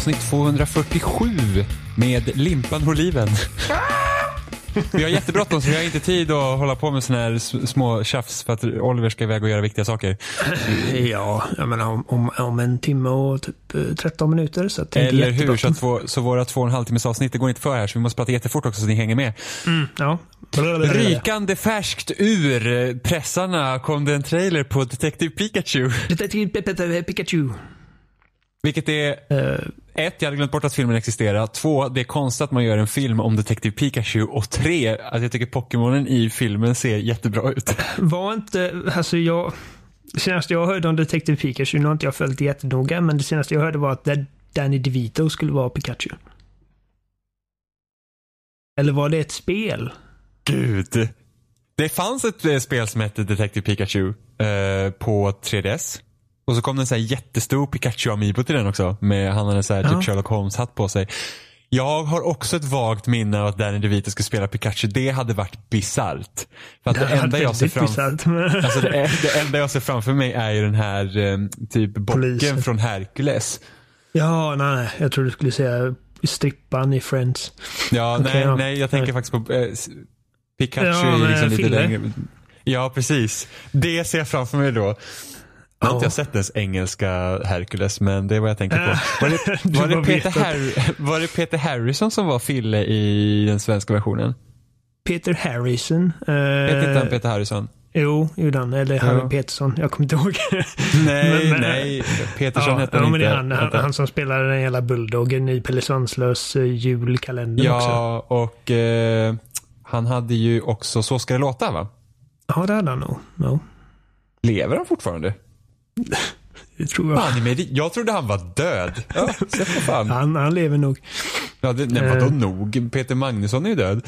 avsnitt 247 med Limpan och Oliven. Vi har jättebråttom så vi har inte tid att hålla på med sådana här små tjafs för att Oliver ska iväg och göra viktiga saker. Ja, jag menar om, om, om en timme och typ eh, 13 minuter. Så att det är inte Eller hur? Så, att två, så våra två och en halv timmes avsnitt det går inte för här så vi måste prata jättefort också så ni hänger med. Mm, ja. Rykande färskt ur eh, pressarna kom det en trailer på Detective Pikachu. Detektiv Pepe Pikachu. Vilket är, Eh, ett, jag hade glömt bort att filmen existerar. Två, det är konstigt att man gör en film om Detective Pikachu. Och tre, att jag tycker Pokémonen i filmen ser jättebra ut. var inte, alltså jag, det senaste jag hörde om Detective Pikachu, nu har inte jag följt det jättenoga, men det senaste jag hörde var att Danny DeVito skulle vara Pikachu. Eller var det ett spel? Gud. Det fanns ett eh, spel som hette Detective Pikachu eh, på 3DS. Och så kom det en så här jättestor Pikachu-amiibo till den också. Med, han hade så här, Ja. typ Sherlock Holmes-hatt på sig. Jag har också ett vagt minne av att Danny DeVito skulle spela Pikachu. Det hade varit bisarrt. För att det, enda jag ser bisarrt. Alltså det, det enda jag ser framför mig är ju den här eh, typ bocken Polisen. från Hercules. Ja, nej. Jag trodde du skulle säga strippan i Friends. Ja, Okej, nej, ja. nej, jag tänker faktiskt på eh, Pikachu Ja, är liksom lite längre. Ja, precis. Det ser jag framför mig då. Jag har inte Ja. jag sett ens engelska Hercules, men det är vad jag tänker på. Var det, var det, Peter, Harry, var det Peter Harrison som var Fille i den svenska versionen? Peter Harrison. Eh, Vet inte han Peter Harrison? Jo, gjorde han. Eller Harry Ja. Peterson. Jag kommer inte ihåg. Nej, Men- men- nej. Petersson ja, hette ja, han men det inte. han, han, han som spelar den jävla bulldoggen i Pelle Svanslös uh, julkalender också. Ja, och eh, han hade ju också Så ska det låta va? Ja, det hade han nog. No. Lever han fortfarande? Det tror jag. Fan, jag trodde han var död. Ja, se på fan. Han, han lever nog. Ja, det, nej, vadå Eh. nog? Peter Magnusson är ju död.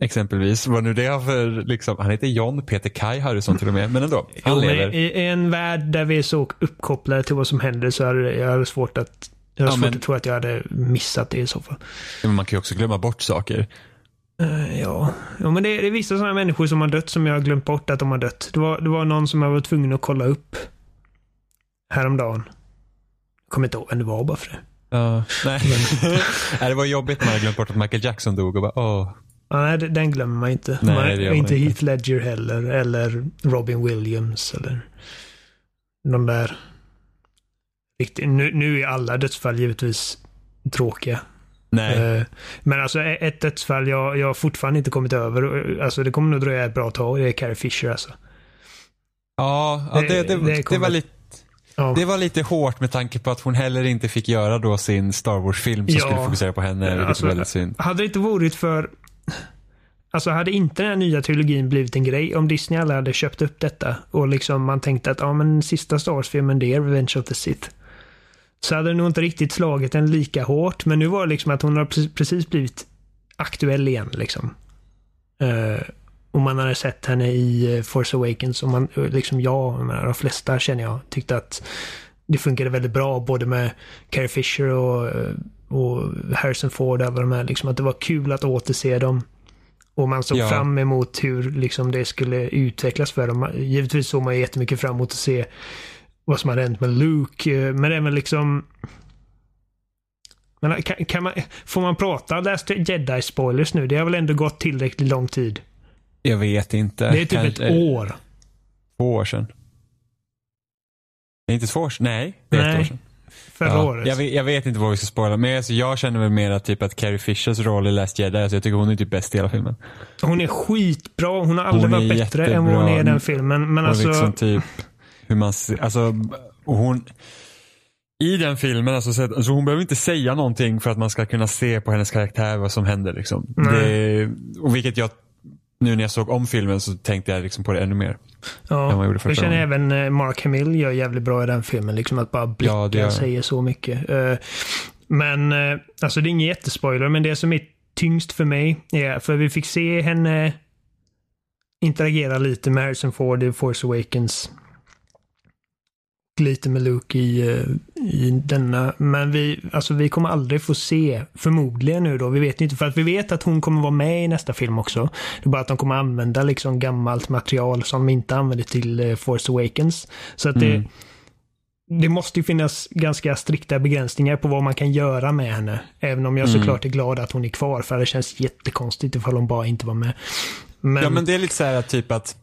Exempelvis. Vad nu det har för, liksom, han heter John Peter Kai Harrison till och med. Men ändå, han Jo, lever. i, en värld där vi är så uppkopplade till vad som händer så hade jag hade svårt att jag hade Ja, svårt men- att tro att jag hade missat det i så fall. Men man kan ju också glömma bort saker. Eh, ja. ja, men det, det är vissa sådana människor som har dött som jag har glömt bort att de har dött. Det var, det var någon som jag var tvungen att kolla upp häromdagen. Jag kommer inte ihåg vem det var bara för det. Ja, nej. nej, det var jobbigt när man glömt bort att Michael Jackson dog och bara, åh. Ja, nej, den glömmer man inte. Nej, man, inte inte. Heath Ledger heller, eller Robin Williams, eller de där. Nu, nu är alla dödsfall givetvis tråkiga. Nej. Eh, Men alltså e- ett dödsfall jag, jag har fortfarande inte kommit över. Alltså det kommer nog dröja ett bra tag. Det är Carrie Fisher alltså. Ja, det, det- det, det det, var lite, Ja. det var lite hårt med tanke på att hon heller inte fick göra då sin Star Wars-film som Ja. skulle fokusera på henne. Vilket Alltså, väldigt synd. Hade det inte varit för... Alltså hade inte den här nya trilogin blivit en grej om Disney alla hade köpt upp detta och liksom man tänkte att ja men sista Star Wars-filmen det är Revenge of the Sith. Så hade det nog inte riktigt slagit den lika hårt men nu var det liksom att hon har precis- blivit aktuell igen liksom. Eh, och man hade sett henne i eh, Force Awakens och man, eh, liksom jag, menar, de flesta känner jag, tyckte att det funkade väldigt bra både med Carrie Fisher och, eh, och Harrison Ford och alla de här. Liksom, att det var kul att återse dem. Och man såg Ja. fram emot hur liksom, det skulle utvecklas för dem. Givetvis såg man jättemycket fram emot att se vad som hade hänt med Luke. Men även liksom... Men kan, kan man, får man prata Last Jedi-spoilers nu? Det har väl ändå gått tillräckligt lång tid? Jag vet inte. Det är typ Kanske- ett år. Två år sedan. Det är inte två år sedan? Nej, det är ett Nej, år sedan. Förra Ja, året. Jag, vet, jag vet inte vad vi ska spoila, men alltså, jag känner väl mer att, typ, att Carrie Fishers roll i Last Jedi, alltså, jag tycker hon är typ bäst i hela filmen. Hon är skitbra. Hon har aldrig Hon varit bättre än vad hon är i den filmen. Men och alltså... liksom typ hur man ser, alltså, hon i den filmen, alltså, så, alltså, hon behöver inte säga någonting för att man ska kunna se på hennes karaktär vad som händer. Liksom. Det, och vilket jag, nu när jag såg om filmen så tänkte jag liksom på det ännu mer. än vad jag Ja, gjorde jag första känner gången. även eh, Mark Hamill gör jävligt bra i den filmen. Liksom att bara blicka Ja, det säger så mycket. Eh, Men eh, alltså det är ingen jättespoiler, men det som är tyngst för mig är, för vi fick se henne interagera lite med Harrison Ford i Force Awakens. Lite med Luke i, eh, i denna. Men vi, alltså vi kommer aldrig få se, förmodligen nu då, vi vet inte, för att vi vet att hon kommer vara med i nästa film också. Det är bara att de kommer använda liksom gammalt material som de inte använde till eh, Force Awakens. Så att det, Mm. det måste ju finnas ganska strikta begränsningar på vad man kan göra med henne. Även om jag Mm. såklart är glad att hon är kvar, för det känns jättekonstigt ifall hon bara inte var med. Men, Ja men det är lite så här typ att,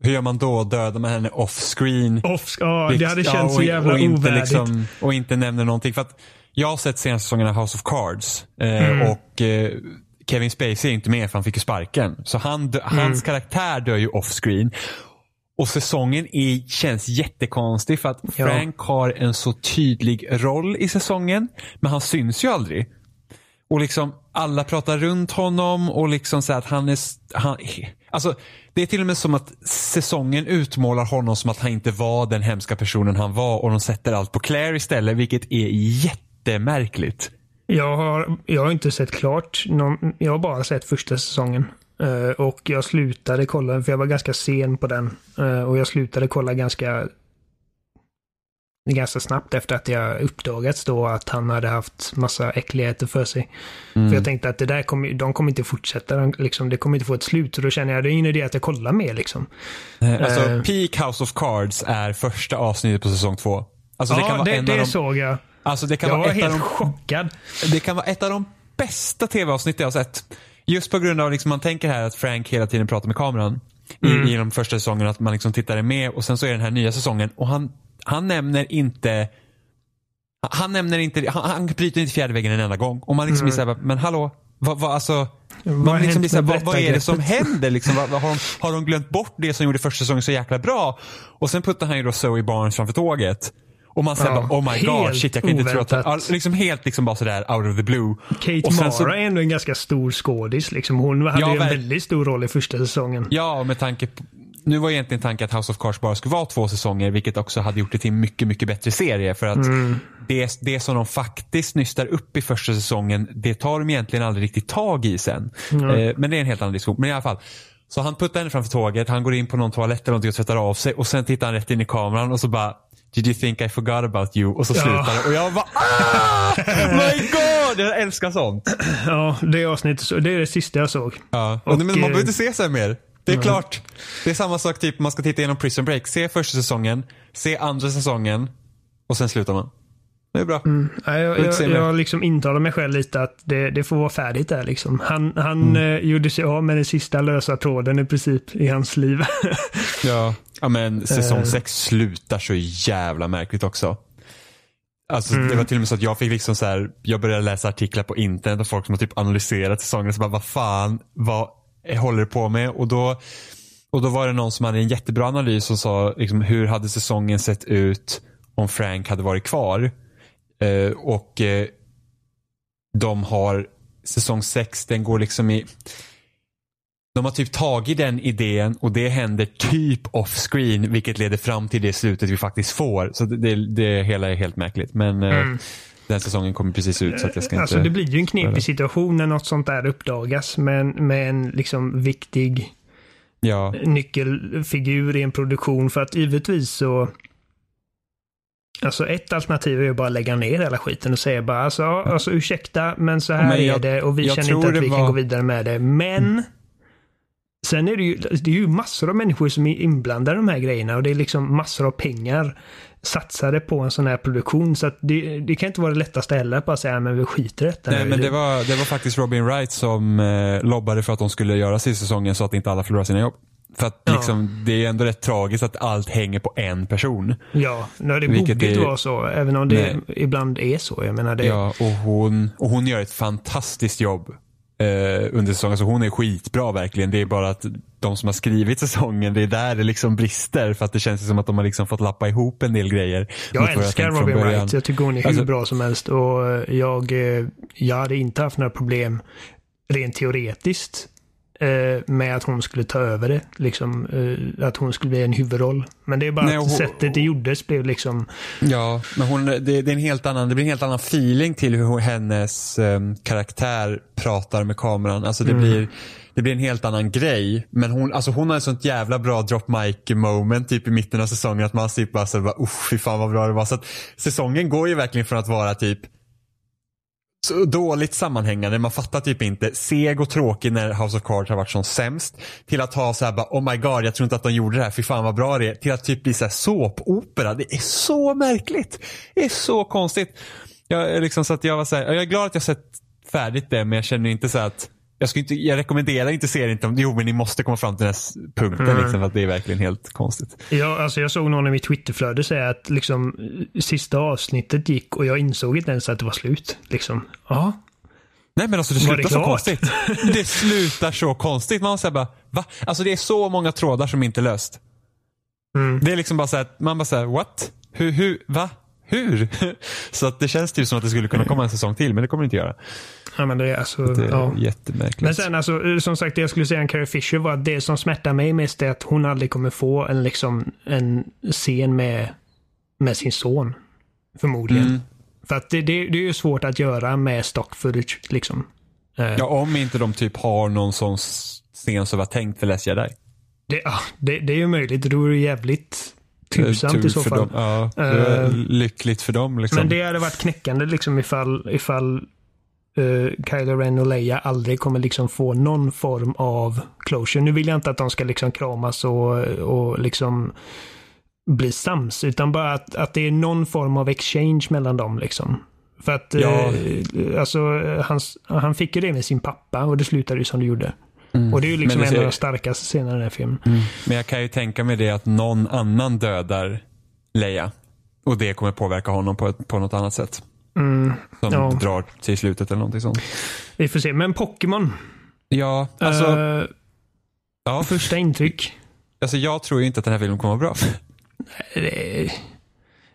hur gör man då? Dödar man henne off-screen? off, ja, det hade Ja, känts så och- jävla och inte ovärdigt. liksom, Och inte nämner någonting. För att jag har sett senaste säsongen av House of Cards. Eh, Mm. Och eh, Kevin Spacey är inte med för han fick ju sparken. Så han, dö- Mm. hans karaktär dör ju off-screen. Och säsongen är, känns jättekonstig för att Ja. Frank har en så tydlig roll i säsongen. Men han syns ju aldrig. Och liksom alla pratar runt honom och liksom så att han är... Han, alltså, det är till och med som att säsongen utmålar honom som att han inte var den hemska personen han var och de sätter allt på Claire istället, vilket är jättemärkligt. Jag har, jag har inte sett klart. Någon, jag har bara sett första säsongen. Eh, och jag slutade kolla, för jag var ganska sen på den. Eh, och jag slutade kolla ganska ganska snabbt efter att jag uppdagats då att han hade haft massa äckligheter för sig. Mm. För jag tänkte att det där kommer, de kommer inte fortsätta, de, liksom, det kommer inte få ett slut. Så då känner jag, det är ingen idé att jag kollar mer liksom. Eh, Alltså, Eh. Peak House of Cards är första avsnittet på säsong två. Alltså, det kan ja, vara det, en det av de, såg jag. alltså, det kan Jag vara var ett av helt de chockad. Det kan vara ett av de bästa tv-avsnitt jag har sett. Just på grund av, liksom, man tänker här att Frank hela tiden pratar med kameran. I, I de första säsongerna, att man liksom tittade med och sen så är den här nya säsongen och han, han nämner inte han nämner inte, han, han bryter inte fjärde väggen en enda gång. Och man liksom blir såhär, men hallå, vad, vad, alltså, man liksom blir såhär, vad, vad är det som händer? Liksom, vad, har, de, har de glömt bort det som gjorde första säsongen så jäkla bra? Och sen puttar han ju då Zoe Barnes framför tåget. Och man säger Ja, bara, oh my god, shit jag kan inte tro att ja, liksom helt liksom bara sådär out of the blue. Kate och Mara så- är ändå en ganska stor skådis. Liksom. Hon hade Ja, ju en väldigt stor roll i första säsongen. Ja, med tanke på, nu var egentligen tanken att House of Cards bara skulle vara två säsonger, vilket också hade gjort det till en mycket, mycket bättre serie. För att det, det som de faktiskt nystar upp i första säsongen, det tar de egentligen aldrig riktigt tag i sen. Eh, men det är en helt annan diskussion. Men i alla fall. Så han puttar henne framför tåget, han går in på någon toalett eller någonting och tvättar av sig och sen tittar han rätt in i kameran och så bara Did you think I forgot about you? Och så Ja. slutar det. Och jag bara ah! My God! Jag älskar sånt. Ja, det avsnittet, det är det sista jag såg. Ja. Och, men man eh, behöver inte se så här mer. Det är klart. Det är samma sak typ man ska titta igenom Prison Break. Se första säsongen, se andra säsongen och sen slutar man. Det är bra. Jag, inte se jag, mer. jag liksom intalar mig själv lite att det, det får vara färdigt där liksom. Han, han Mm. eh, gjorde sig av med den sista lösa tråden i princip i hans liv. Ja. Ja men säsong Eh. 6 slutar så jävla märkligt också. Alltså Mm. det var till och med så att jag fick liksom så här, jag började läsa artiklar på internet och folk som har typ analyserat säsongen. Så bara, vad fan, vad håller du på med? Och då, och då var det någon som hade en jättebra analys som sa liksom, hur hade säsongen sett ut om Frank hade varit kvar? Eh, och eh, de har säsong 6, den går liksom i de har typ tagit den idén och det händer typ off-screen vilket leder fram till det slutet vi faktiskt får. Så det, det, hela är helt märkligt. Men eh, den säsongen kommer precis ut så att jag ska alltså inte... det blir ju en knepig situation när något sånt där uppdagas med, med en liksom viktig Ja, nyckelfigur i en produktion. För att givetvis så Alltså ett alternativ är ju bara att lägga ner hela skiten och säga bara alltså, alltså ursäkta men så här Men jag- är det och vi känner inte att vi kan var- gå vidare med det. Men Sen är det ju, det är ju massor av människor som är inblandade i de här grejerna och det är liksom massor av pengar satsade på en sån här produktion. Så att det, det kan inte vara det lättaste heller att bara säga men vi skiter i detta Nej, nu. men det var, det var faktiskt Robin Wright som eh, lobbade för att de skulle göra sista säsongen så att inte alla förlorar sina jobb. För att Ja. liksom, det är ändå rätt tragiskt att allt hänger på en person. Ja, nej, det borde inte vara så. Även om det Nej. ibland är så. Jag menar det. Ja, och hon, och hon gör ett fantastiskt jobb eh, under säsongen. Så hon är skitbra verkligen. Det är bara att de som har skrivit säsongen, det är där det liksom brister. För att det känns som att de har liksom fått lappa ihop en del grejer. Jag älskar Robin. Wright. Jag tycker hon är hur Alltså- bra som helst. Och jag, eh, jag hade inte haft några problem rent teoretiskt med att hon skulle ta över det. Liksom, eh, att hon skulle bli en huvudroll. Men det är bara Nej, att hon- sättet det gjordes blev liksom... Ja, men hon, det, det, är en helt annan, det blir en helt annan feeling till hur hennes em, karaktär pratar med kameran. Alltså det, blir, det blir en helt annan grej. Men hon, alltså hon har ett sånt jävla bra drop mic moment typ i mitten av säsongen att man typ bara så bara, usch fy fan vad bra det var. Så att säsongen går ju verkligen från att vara typ så dåligt sammanhängande, man fattar typ inte. Seg och tråkig när House of Cards har varit som sämst. Till att ha så här bara, oh my god, jag tror inte att de gjorde det här, fy fan vad bra det är. Till att typ bli så här såpopera. Det är så märkligt. Det är så konstigt. Jag, är liksom så att jag var så här, jag är glad att jag sett färdigt det, men jag känner inte så att jag, skulle inte, jag rekommenderar inte serien, inte jo men ni måste komma fram till den här punkten. Mm. Liksom, att det är verkligen helt konstigt. Ja, alltså jag såg någon i mitt Twitterflöde säga att liksom, sista avsnittet gick och jag insåg inte ens att det var slut. Liksom, ja. Nej men alltså det slutar det så konstigt. Det slutar så konstigt. Man säger bara, va? Alltså det är så många trådar som inte är löst. Mm. Det är liksom bara så att man bara säger what? Hur, hur, va? Hur? så att det känns typ som att det skulle kunna komma en säsong till men det kommer det inte göra. Ja, men det är alltså, det är ja. jättemärkligt. Men sen alltså, som sagt, det jag skulle säga om Carrie Fisher var att det som smärtar mig mest är att hon aldrig kommer få en, liksom, en scen med, med sin son. Förmodligen. Mm. För att det, det, det är ju svårt att göra med stock footage. Liksom. Eh. Ja, om inte de typ har någon sån scen som var tänkt för Last Jedi. Det, ja, det, det är ju möjligt. Då är det tursamt i så fall. Dem. Ja, uh, lyckligt för dem. Liksom. Men det hade varit knäckande liksom ifall, ifall uh, Kylo Ren och Leia aldrig kommer liksom få någon form av closure. Nu vill jag inte att de ska liksom kramas och, och liksom bli sams, utan bara att, att det är någon form av exchange mellan dem. liksom. För att ja. eh, alltså, hans, han fick ju det med sin pappa och det slutade ju som det gjorde. Mm. Och det är ju liksom en av de starkaste scenerna i den här filmen. Mm. Men jag kan ju tänka mig det att någon annan dödar Leia. Och det kommer påverka honom på, ett, på något annat sätt. Mm. Som ja. drar till slutet eller någonting sånt. Vi får se. Men Pokémon. Ja, alltså. Uh, ja. Första intryck. Alltså jag tror ju inte att den här filmen kommer att vara bra. Det,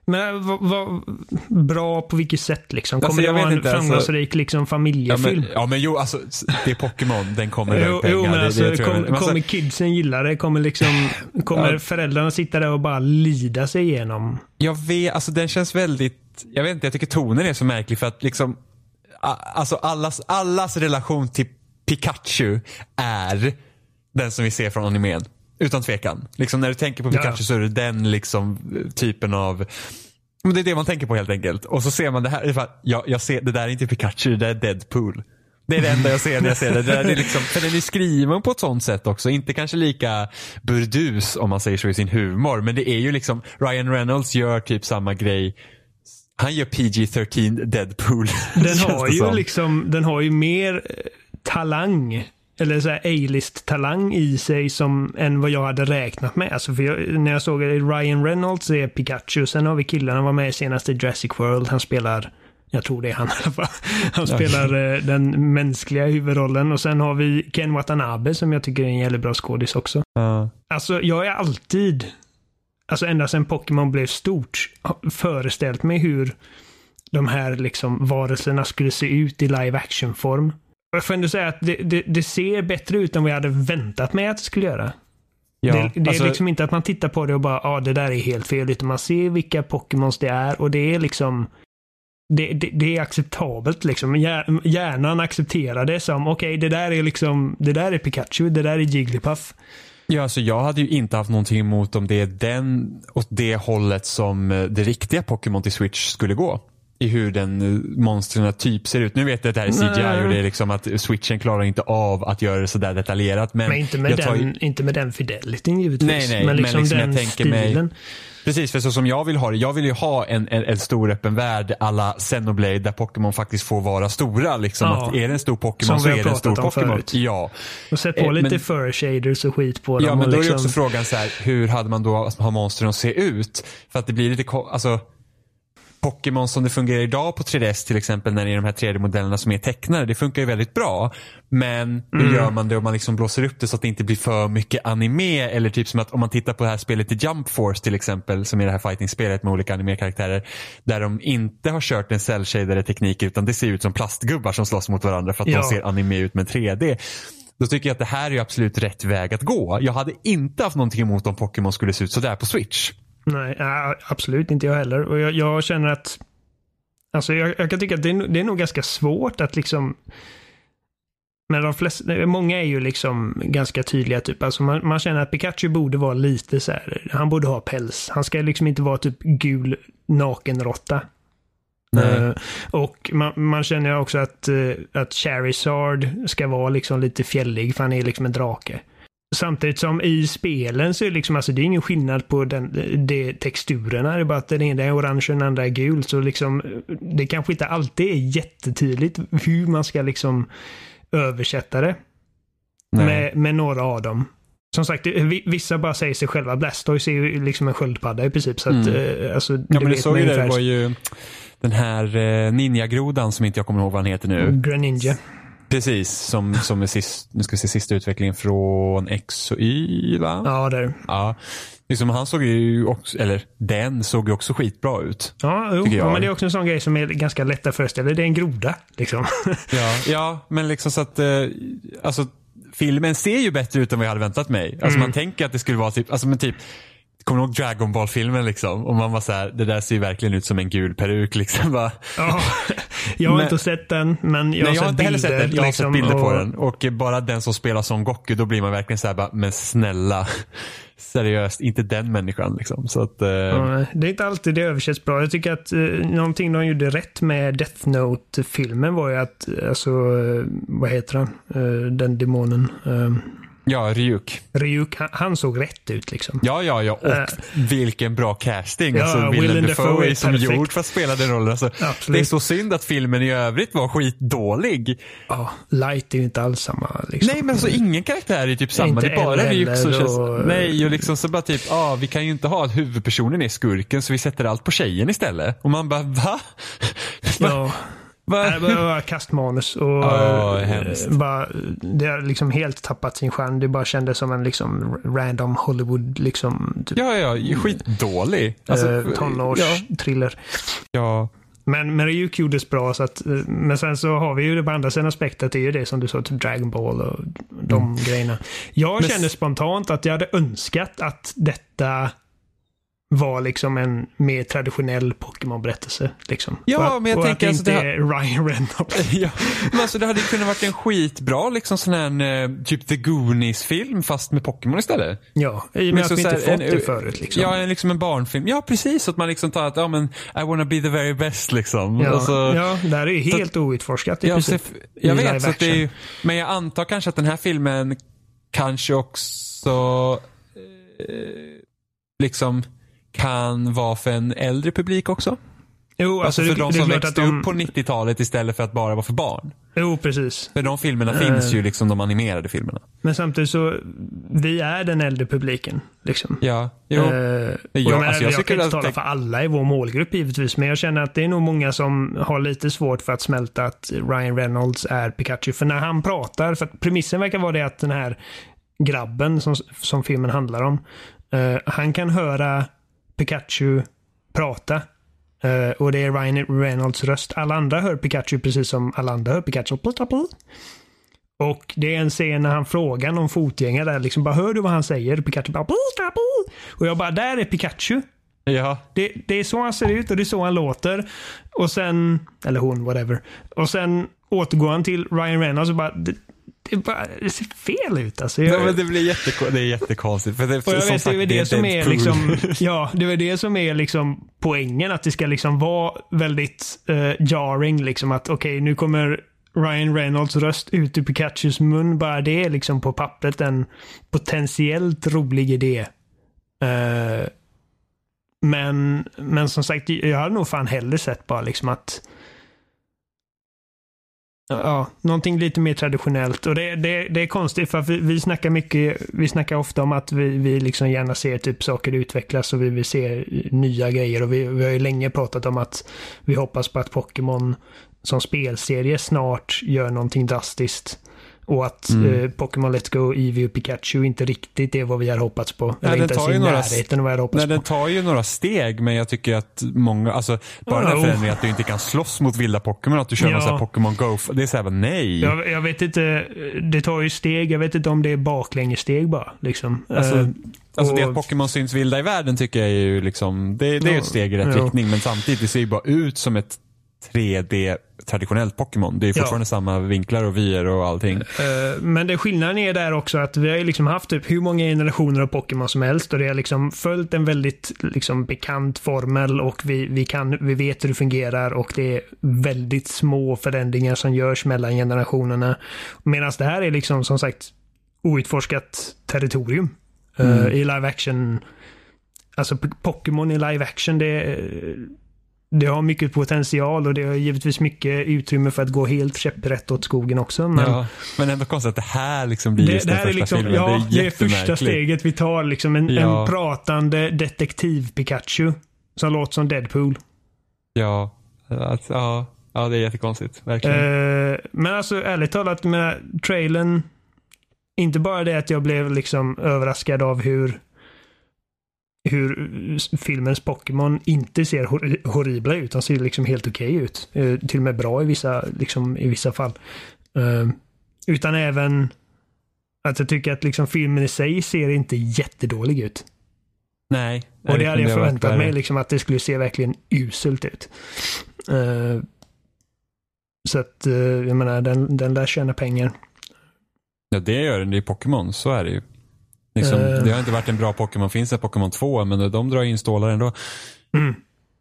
men vad, vad, bra på vilket sätt liksom? Kommer alltså, det vara en inte, alltså- framgångsrik alltså, liksom, familjefilm? Ja men, ja men jo, alltså det är Pokémon, den kommer jo, pengar. Jo men alltså, det, det kom, men, kommer kidsen gilla det? Kommer, liksom, kommer ja. föräldrarna sitta där och bara lida sig igenom? Jag vet, alltså den känns väldigt, jag vet inte, jag tycker tonen är så märklig för att liksom, alltså allas, allas relation till Pikachu är den som vi ser från animen. Utan tvekan. Liksom när du tänker på Pikachu ja. så är det den liksom typen av det är det man tänker på helt enkelt. Och så ser man det här. Jag, jag ser, det där är inte Pikachu, det där är Deadpool. Det är det enda jag ser när jag ser det. det, är liksom, för den är skriven på ett sånt sätt också. Inte kanske lika burdus om man säger så i sin humor. Men det är ju liksom, Ryan Reynolds gör typ samma grej. Han gör PG-13 Deadpool. Den har ju liksom, den har ju mer eh, talang eller så A-list-talang i sig som än vad jag hade räknat med. Alltså för jag, när jag såg Ryan Reynolds är Pikachu, sen har vi killen, han var med senast i Jurassic World, han spelar jag tror det är han i alla fall. Han spelar eh, den mänskliga huvudrollen och sen har vi Ken Watanabe som jag tycker är en jävligt bra skådis också. Uh. Alltså jag är alltid, alltså ända sedan Pokémon blev stort, föreställt mig hur de här liksom varelserna skulle se ut i live action form. Jag får ändå säga att det, det, det, ser bättre ut än vad jag hade väntat mig att det skulle göra. Ja, det, det alltså, är liksom inte att man tittar på det och bara, ja ah, det där är helt fel. Utan man ser vilka Pokémons det är och det är liksom det, det, det, är acceptabelt liksom. Hjärnan accepterar det som, okej okay, det där är liksom, det där är Pikachu, det där är Jigglypuff. Ja, alltså jag hade ju inte haft någonting emot om det är den, åt det hållet som eh, det riktiga Pokémon till Switch skulle gå i hur den eh, monstren typ ser ut. Nu vet jag att det här är CGI Nej. och det är liksom att switchen klarar inte av att göra det sådär detaljerat. Men, men inte, med den, ju... inte med den fidelityn givetvis. Nej, nej, men liksom, men liksom den jag tänker stilen. Mig... Precis, för så som jag vill ha det. Jag vill ju ha en, en, en stor öppen värld alla Xenoblade där Pokémon faktiskt får vara stora. Liksom. Ja. Att är det en stor Pokémon så är det en stor Pokémon. Ja. Och sätt på eh, lite men, fur shaders och skit på dem. Ja, men då liksom... är också frågan så här, hur hade man då ha monstren att se ut? För att det blir lite, alltså Pokémon som det fungerar idag på 3DS till exempel när det är de här 3D-modellerna som är tecknade. Det funkar ju väldigt bra. Men hur mm. gör man det om man liksom blåser upp det så att det inte blir för mycket anime? Eller typ som att om man tittar på det här spelet i Jump Force till exempel som är det här fighting-spelet med olika anime-karaktärer. Där de inte har kört en cell teknik utan det ser ut som plastgubbar som slåss mot varandra för att ja. de ser anime ut med 3D. Då tycker jag att det här är absolut rätt väg att gå. Jag hade inte haft någonting emot om Pokémon skulle se ut sådär på Switch. Nej, absolut inte jag heller. Och jag, jag känner att Alltså jag, jag, kan tycka att det är, det är nog ganska svårt att liksom men de flesta, många är ju liksom ganska tydliga typ. Alltså man, man, känner att Pikachu borde vara lite så här, han borde ha päls. Han ska liksom inte vara typ gul nakenråtta. Nej. Eh, och man, man känner också att, eh, att Charizard ska vara liksom lite fjällig för han är liksom en drake. Samtidigt som i spelen så är det liksom, alltså det är ingen skillnad på den, de texturerna. Det är bara att den ena är orange och den andra är gul. Så liksom, det kanske inte alltid är jättetydligt hur man ska liksom översätta det. Med, med några av dem. Som sagt, vi- vissa bara säger sig själva. Blastoise är ju liksom en sköldpadda i princip. Så att, Mm. eh, alltså, Ja, men du såg ju det, det var ju den här eh, ninjagrodan som inte jag kommer ihåg vad han heter nu. Greninja. Precis, som, som är sist, nu ska vi se, sista utvecklingen från X och Y va? Ja, där. Ja. Liksom, han såg ju också, eller den såg ju också skitbra ut. Ja, jo, ja, men det är också en sån grej som är ganska lätt att föreställa. Det är en groda. Liksom. Ja, ja men liksom så att, eh, alltså filmen ser ju bättre ut än vad jag hade väntat mig. Alltså man tänker att det skulle vara typ, alltså men typ Kommer du ihåg Dragon Ball-filmen liksom? Och man var så här, det där ser ju verkligen ut som en gul peruk liksom. Bara. ja, jag har Men- inte sett den, men jag har, Nej, jag har sett heller sett den. Jag har liksom, sett bilder på och- den. Och bara den som spelar som Goku, då blir man verkligen så här, bara, men snälla. Seriöst, inte den människan liksom. Så att, eh, Ja, det är inte alltid det översätts bra. Jag tycker att eh, någonting de gjorde rätt med Death Note-filmen var ju att, alltså, eh, vad heter han? Eh, den demonen. Eh, ja, Ryuk. Ryuk, han, han såg rätt ut liksom. Ja, ja, ja. Och Eh. vilken bra casting. Ja, alltså, Willem Dafoe är som perfekt. gjord för att spela den rollen. Alltså, det är så synd att filmen i övrigt var skitdålig. Ja, Light är ju inte alls samma. Liksom. Nej, men alltså ingen karaktär är typ samma. Inte det är bara Ryuk som heller känns... och- Nej, och liksom så bara typ, ah, vi kan ju inte ha att huvudpersonen är skurken så vi sätter allt på tjejen istället. Och man bara, va? Ja. Nej, bara, kastmanus och Ja, eh, hemskt. bara, det har liksom helt tappat sin charm. Det bara kändes som en liksom random Hollywood liksom typ, Ja, ja, ja, skitdålig. Alltså, eh, tonårstriller. Ja, Men, men Ryuk gjordes bra så att, eh, men sen så har vi ju det på andra sidan aspektet, det är ju det som du sa, typ Dragon Ball och de grejerna. Jag Mm. Men- kände spontant att jag hade önskat att detta var liksom en mer traditionell Pokémon-berättelse. Liksom. Ja, och, att- men jag och tänker att alltså inte det är Ryan Reynolds. ja. Men alltså det hade ju kunnat varit en skitbra liksom sån här eh, typ The Goonies-film fast med Pokémon istället. Ja, i och med att så vi så inte här, fått en- det förut. Liksom. Ja, en, liksom en barnfilm. Ja, precis. Så att man liksom tar att, ja men, I wanna be the very best liksom. Ja, Och så- ja, det här är ju så- helt outforskat i Ja, princip. så, jag i vet, så att det är, men jag antar kanske att den här filmen kanske också eh, liksom kan vara för en äldre publik också. Jo, Alltså, alltså, för det, de som växte de... upp på 90-talet istället för att bara vara för barn. Jo, precis. För de filmerna Eh. finns ju liksom de animerade filmerna. Men samtidigt så, vi är den äldre publiken. Liksom. Ja, jo. Eh, och Ja, jag, alltså, jag jag, kan inte tala för alla i vår målgrupp givetvis, men jag känner att det är nog många som har lite svårt för att smälta att Ryan Reynolds är Pikachu. För när han pratar, för premissen verkar vara det att den här grabben som, som filmen handlar om, eh, han kan höra Pikachu prata. Eh, och det är Ryan Reynolds röst. Alla andra hör Pikachu precis som alla andra hör Pikachu. Och det är en scen när han frågar någon fotgängare där liksom bara hör du vad han säger? Pikachu bara och jag bara där är Pikachu. ja. Det, det är så han ser ut och det är så han låter. Och sen, eller hon, whatever. Och sen återgår han till Ryan Reynolds och bara det, bara, det ser fel ut alltså. Jag, Ja, men det blir jätteko- det är jättekonstigt. För det, som vet, sagt, det är det, som är liksom, ja, det är det som är liksom poängen. Att det ska liksom vara väldigt eh, jarring liksom att okej, nu kommer Ryan Reynolds röst ut ur Pikachus mun. Bara det är liksom på pappret en potentiellt rolig idé. Eh, men, men som sagt, jag hade nog fan hellre sett bara liksom att Ja, någonting lite mer traditionellt. Och det, det, det är konstigt för att vi, vi snackar mycket, vi snackar ofta om att vi, vi liksom gärna ser typ saker utvecklas och vi vill se nya grejer. Och vi, vi har ju länge pratat om att vi hoppas på att Pokémon som spelserie snart gör någonting drastiskt. Och att Mm. eh, Pokémon Let's Go, Eevee och Pikachu inte riktigt är vad vi har hoppats på. Nej, Eller den inte ens tar i några- närheten av vad jag hade hoppats Nej, den på. tar ju några steg men jag tycker att många, alltså bara den här jo. förändringen att du inte kan slåss mot vilda Pokémon, att du kör någon Ja. här Pokémon Go, det är såhär, nej. Jag, jag vet inte, det tar ju steg. Jag vet inte om det är baklängessteg bara. Liksom. Alltså, Eh, Alltså det och- att Pokémon syns vilda i världen tycker jag är ju liksom, det, det är ett steg i rätt ja. riktning men samtidigt det ser ju bara ut som ett 3D traditionellt Pokémon. Det är Ja. fortfarande samma vinklar och vyer och allting. Eh, Men det skillnaden är där också att vi har liksom haft typ hur många generationer av Pokémon som helst och det har liksom följt en väldigt liksom bekant formel och vi, vi, kan, vi vet hur det fungerar och det är väldigt små förändringar som görs mellan generationerna. Medan det här är liksom som sagt outforskat territorium. Eh, I live action, alltså Pokémon i live action det det har mycket potential och det har givetvis mycket utrymme för att gå helt käpprätt åt skogen också. Men Ja, men ändå konstigt att det här liksom blir det, just det den här är första liksom, filmen. ja, det är det är första steget vi tar. Liksom en, Ja. en pratande detektiv-Pikachu som låter som Deadpool. Ja, att, ja, ja, det är jättekonstigt. Verkligen. Eh, men alltså ärligt talat med trailern. Inte bara det att jag blev liksom överraskad av hur hur filmens Pokémon inte ser hor horribla ut. De ser liksom helt okej ut. Eh, till och med bra i vissa, liksom, i vissa fall. Eh, utan även att jag tycker att liksom filmen i sig ser inte jättedålig ut. Nej. Och det hade jag förväntat mig, liksom att det skulle se verkligen uselt ut. Eh, så att, eh, jag menar, den, den lär tjäna pengar. Ja, det gör den. Det är Pokémon. Så är det ju. Liksom, Eh. Det har inte varit en bra Pokémon. Finns det Pokémon 2, men de drar in stålar ändå. Mm.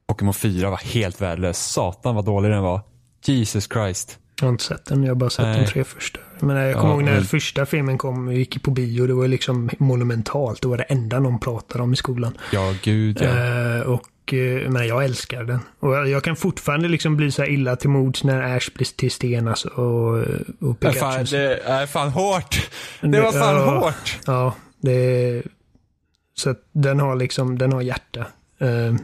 Pokémon 4 var helt värdelös. Satan vad dålig den var. Jesus Christ. Jag har inte sett den, jag har bara sett Nej. de tre första. Men jag kommer Ja, ihåg när men- första filmen kom och gick på bio. Det var liksom monumentalt. Det var det enda någon pratade om i skolan. Ja, gud ja. Eh, och, eh, men jag älskar den. Och jag, kan fortfarande liksom bli så illa till mods när Ash blir till sten alltså, och, och Nej, Pikachu. fan, det är fan hårt. Det var fan Ja. hårt. Ja, det Så att den har liksom, den har hjärta. Uh,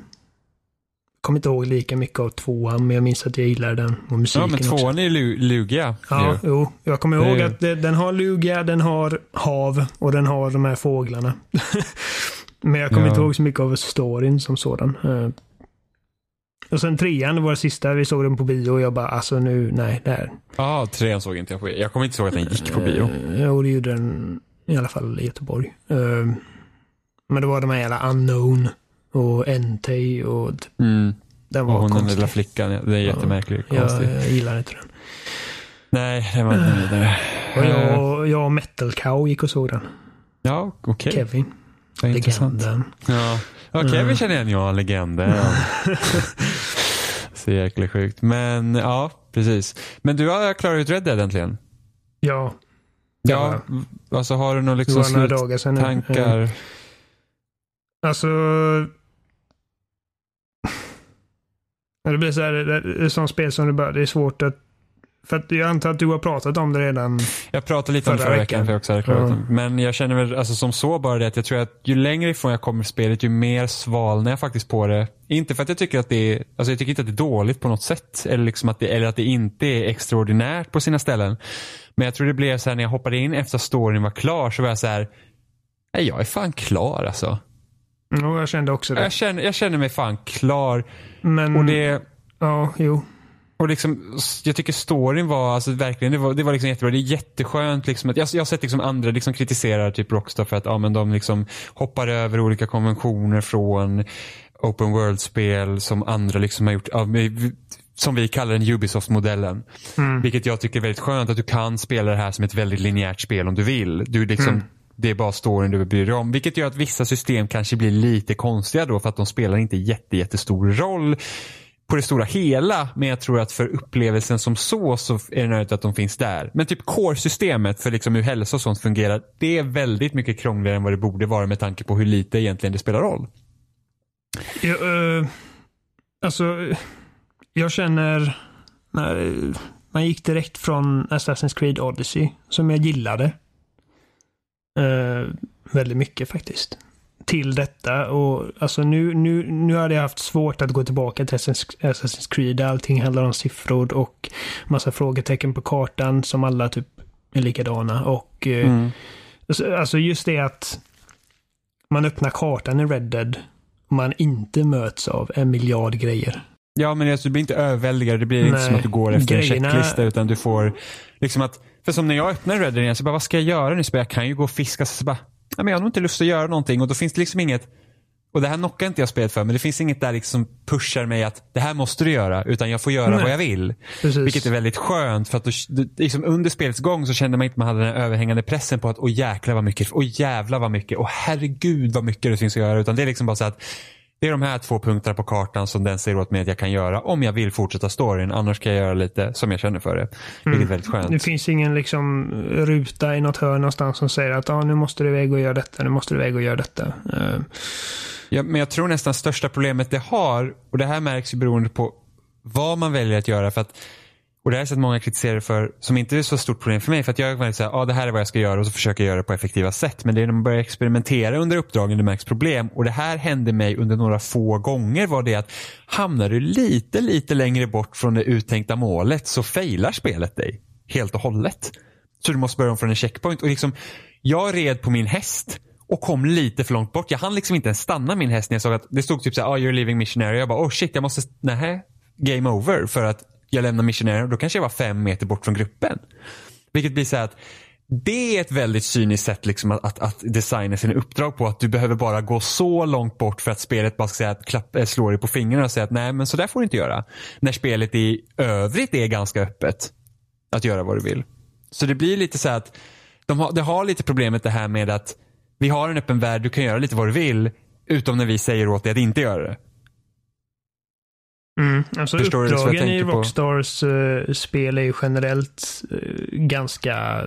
kommer inte ihåg lika mycket av tvåan, men jag minns att jag gillar den och musiken Ja, men också. tvåan är ju lu- lugiga. Ja, ju. jo. Jag kommer är ihåg ju- att det, den har luga, den har hav och den har de här fåglarna. men jag kommer Ja. inte ihåg så mycket av storyn som sådan. Eh, och sen trean det var det sista, vi såg den på bio och jag bara, alltså nu, nej, det här. Ja, trean såg inte jag på. Jag kommer inte ihåg att den gick på bio. Eh, Jo, det gjorde den i alla fall i Göteborg. Eh, men det var de här jävla Unknown och Entei och t- Mm. den Och var hon den konstig. lilla flickan, ja, det är jättemärkligt. Jag, Konstigt. jag gillar inte den. Nej, det var inte vidare. Och Eh, jag, jag och Metal Cow gick och såg den. Ja, okej. Kevin, Vad intressant. legenden. Ja, ja Kevin Mm. känner igen jag, legenden. Så jäkla sjukt. Men ja, precis. Men du har klarat ut Red Dead äntligen? Ja, Ja. Alltså har du några liksom var några dagar sedan. nu. Eh, sluttankar? Alltså... Ja, Det blir så här, det är sånt spel som det bara, det är svårt att... För att jag antar att du har pratat om det redan. Jag pratade lite om det Förra veckan. veckan också hade Ja. det. Men jag känner väl alltså, som så bara det att jag tror att ju längre ifrån jag kommer spelet ju mer svalnar jag faktiskt på det. Inte för att jag tycker att det är, alltså jag tycker inte att det är dåligt på något sätt. Eller, liksom att, det, eller att det inte är extraordinärt på sina ställen. Men jag tror det blev så här när jag hoppade in efter att storyn var klar så var jag så här. Nej, jag är fan klar alltså. Ja, jag kände också det. Jag känner, jag känner mig fan klar. Men... Och det, Ja, jo. och liksom, jag tycker storyn var, alltså verkligen, det var, det var liksom jättebra. Det är jätteskönt liksom. Att, jag, jag har sett liksom andra liksom kritisera typ Rockstar för att ja, men de liksom hoppar över olika konventioner från open world-spel som andra liksom har gjort. Som vi kallar den Ubisoft-modellen. Mm. Vilket jag tycker är väldigt skönt att du kan spela det här som ett väldigt linjärt spel om du vill. Du liksom, Mm. Det är bara storyn du bryr dig om. Vilket gör att vissa system kanske blir lite konstiga då för att de spelar inte jätte, jättestor roll på det stora hela. Men jag tror att för upplevelsen som så så är det nödigt att de finns där. Men typ core-systemet för liksom hur hälsa och sånt fungerar. Det är väldigt mycket krångligare än vad det borde vara med tanke på hur lite egentligen det spelar roll. Jag, eh, alltså, jag känner... När, man gick direkt från Assassin's Creed Odyssey, som jag gillade. Eh, väldigt mycket faktiskt. Till detta och alltså nu, nu, nu hade jag haft svårt att gå tillbaka till Assassin's Creed. Allting handlar om siffror och massa frågetecken på kartan som alla typ är likadana. Och eh, Alltså- Alltså just det att man öppnar kartan i Red Dead man inte möts av en miljard grejer. Ja men alltså, du blir inte överväldigad. Det blir inte Nej. som att du går efter Grejerna- en checklista utan du får liksom att, för som när jag öppnar Red Dead igen så bara vad ska jag göra nu? Så bara, jag kan ju gå och fiska så bara, ja, men jag har nog inte lust att göra någonting och då finns det liksom inget Och det här knockar inte jag spelet för men det finns inget där liksom som pushar mig att det här måste du göra utan jag får göra Nej. vad jag vill. Precis. Vilket är väldigt skönt för att då, liksom under spelets gång så kände man inte att man hade den överhängande pressen på att åh jäklar vad mycket, åh jävlar vad mycket, åh herregud vad mycket det finns att göra. Utan det är liksom bara så att det är de här två punkterna på kartan som den säger åt mig att jag kan göra om jag vill fortsätta storyn. Annars kan jag göra lite som jag känner för det. Vilket är väldigt skönt. Det finns ingen liksom ruta i något hörn någonstans som säger att ah, nu måste du iväg och göra detta, nu måste du iväg och göra detta. Eh, Ja, men jag tror nästan största problemet det har, och det här märks ju beroende på vad man väljer att göra. För att, och det här har jag sett många kritisera för, som inte är så stort problem för mig. För att jag är väldigt såhär, ah, det här är vad jag ska göra och så försöker jag göra det på effektiva sätt. Men det är när man börjar experimentera under uppdragen det märks problem. Och det här hände mig under några få gånger var det att hamnar du lite, lite längre bort från det uttänkta målet så failar spelet dig helt och hållet. Så du måste börja om från en checkpoint. Och liksom, jag red på min häst och kom lite för långt bort. Jag hann liksom inte ens stanna min häst när jag såg att det stod typ så här, oh, you're leaving missionary. Jag bara, oh shit, jag måste, nähä, game over. För att jag lämnar missionären, och då kanske jag var fem meter bort från gruppen. Vilket blir så här att det är ett väldigt cyniskt sätt liksom att, att, att designa sina uppdrag på. Att du behöver bara gå så långt bort för att spelet bara ska säga att klapp, eh, slå dig på fingrarna och säga att nej men så där får du inte göra. När spelet i övrigt är ganska öppet. Att göra vad du vill. Så det blir lite så här att de har, det har lite problemet det här med att vi har en öppen värld, du kan göra lite vad du vill. Utom när vi säger åt dig att inte göra det. Mm. Alltså Förstår liksom uppdragen i tänker på? Rockstars eh, spel är ju generellt eh, ganska...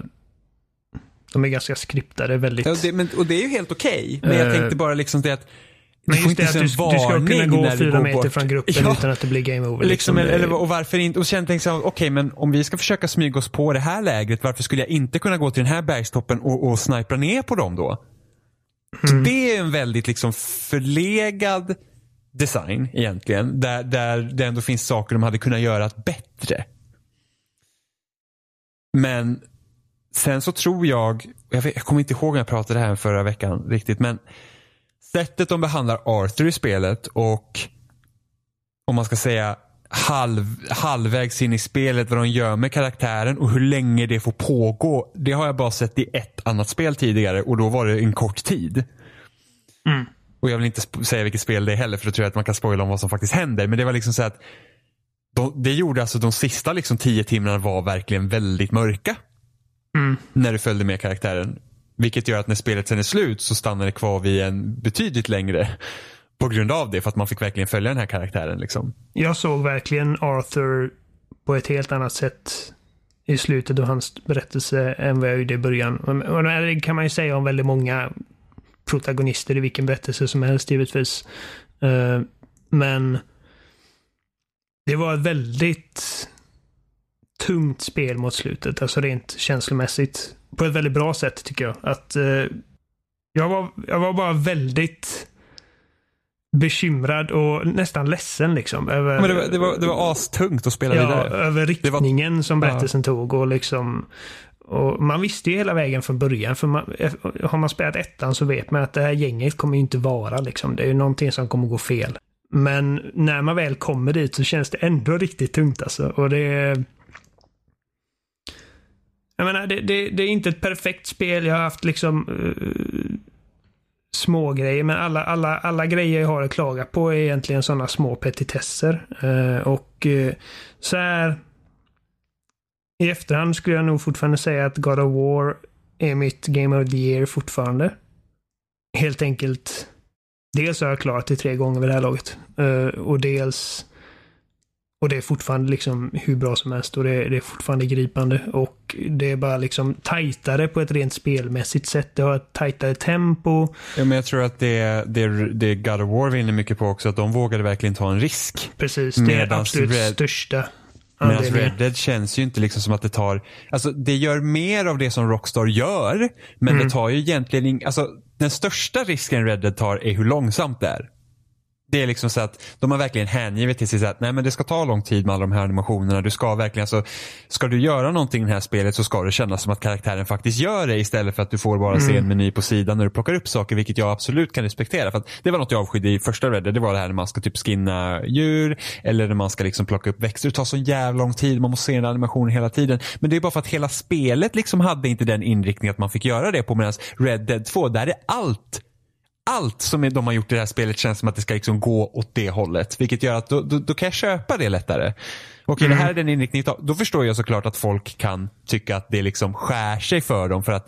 De är ganska skriptade väldigt. Ja, det, men, och det är ju helt okej. Men jag Eh, tänkte bara liksom det att men just det att du, du ska kunna gå fyra meter bort. från gruppen Ja. utan att det blir game over. Liksom, Liksom, eller, och varför inte? Och sen tänkte jag, okej men om vi ska försöka smyga oss på det här lägret, varför skulle jag inte kunna gå till den här bergstoppen och, och snipra ner på dem då? Så det är en väldigt liksom förlegad design egentligen. Där, där det ändå finns saker de hade kunnat göra bättre. Men sen så tror jag, jag, vet, jag kommer inte ihåg när jag pratade här förra veckan riktigt, men sättet de behandlar Arthur i spelet och om man ska säga halv, halvvägs in i spelet vad de gör med karaktären och hur länge det får pågå. Det har jag bara sett i ett annat spel tidigare och då var det en kort tid. Mm. Och jag vill inte säga vilket spel det är heller för då tror jag att man kan spoila om vad som faktiskt händer. Men det var liksom så att de, det gjorde alltså de sista liksom tio timmarna var verkligen väldigt mörka. Mm. När du följde med karaktären. Vilket gör att när spelet sen är slut så stannar det kvar vid en betydligt längre. På grund av det, för att man fick verkligen följa den här karaktären. Liksom. Jag såg verkligen Arthur på ett helt annat sätt i slutet av hans berättelse än vad jag gjorde i början. Och det kan man ju säga om väldigt många protagonister i vilken berättelse som helst givetvis. Eh, Men det var ett väldigt tungt spel mot slutet, alltså rent känslomässigt. På ett väldigt bra sätt tycker jag. Att eh, jag, var, jag var bara väldigt bekymrad och nästan ledsen liksom. Över, Men det var, det var, det var astungt att spela ja, vidare. över riktningen som Ja. berättelsen tog och liksom och man visste ju hela vägen från början. För man, eh, har man spelat ettan så vet man att det här gänget kommer ju inte vara liksom. Det är ju någonting som kommer gå fel. Men när man väl kommer dit så känns det ändå riktigt tungt alltså. Och det är... Jag menar, det, det, det är inte ett perfekt spel. Jag har haft liksom uh, små grejer men alla, alla, alla grejer jag har att klaga på är egentligen sådana små petitesser. Uh, och uh, så här i efterhand skulle jag nog fortfarande säga att God of War är mitt Game of the Year fortfarande. Helt enkelt. Dels har jag klarat det tre gånger vid det här laget. Eh, och dels och det är fortfarande liksom hur bra som helst och det, det är fortfarande gripande. Och det är bara liksom tajtare på ett rent spelmässigt sätt. Det har ett tajtare tempo. Ja, men jag tror att det, det, det God of War vinner mycket på också, att de vågade verkligen ta en risk. Precis, det är absolut Red- största Medan anledningen. Red Dead känns ju inte liksom som att det tar, alltså det gör mer av det som Rockstar gör, men Mm. det tar ju egentligen, alltså den största risken Red Dead tar är hur långsamt det är. Det är liksom så att de har verkligen hängivit till sig så att nej men det ska ta lång tid med alla de här animationerna. Du ska verkligen, alltså, ska du göra någonting i det här spelet så ska det kännas som att karaktären faktiskt gör det istället för att du får bara se en meny på sidan när du plockar upp saker, vilket jag absolut kan respektera. För att det var något jag avskydde i första Red Dead, det var det här när man ska typ skinna djur eller när man ska liksom plocka upp växter. Det tar så jävla lång tid, man måste se en animation hela tiden. Men det är bara för att hela spelet liksom hade inte den inriktningen att man fick göra det på medan Red Dead 2, där är allt allt som de har gjort i det här spelet känns som att det ska liksom gå åt det hållet. Vilket gör att då, då, då kan jag köpa det lättare. Okej, mm. det här är den inriktningen. Då förstår jag såklart att folk kan tycka att det liksom skär sig för dem för att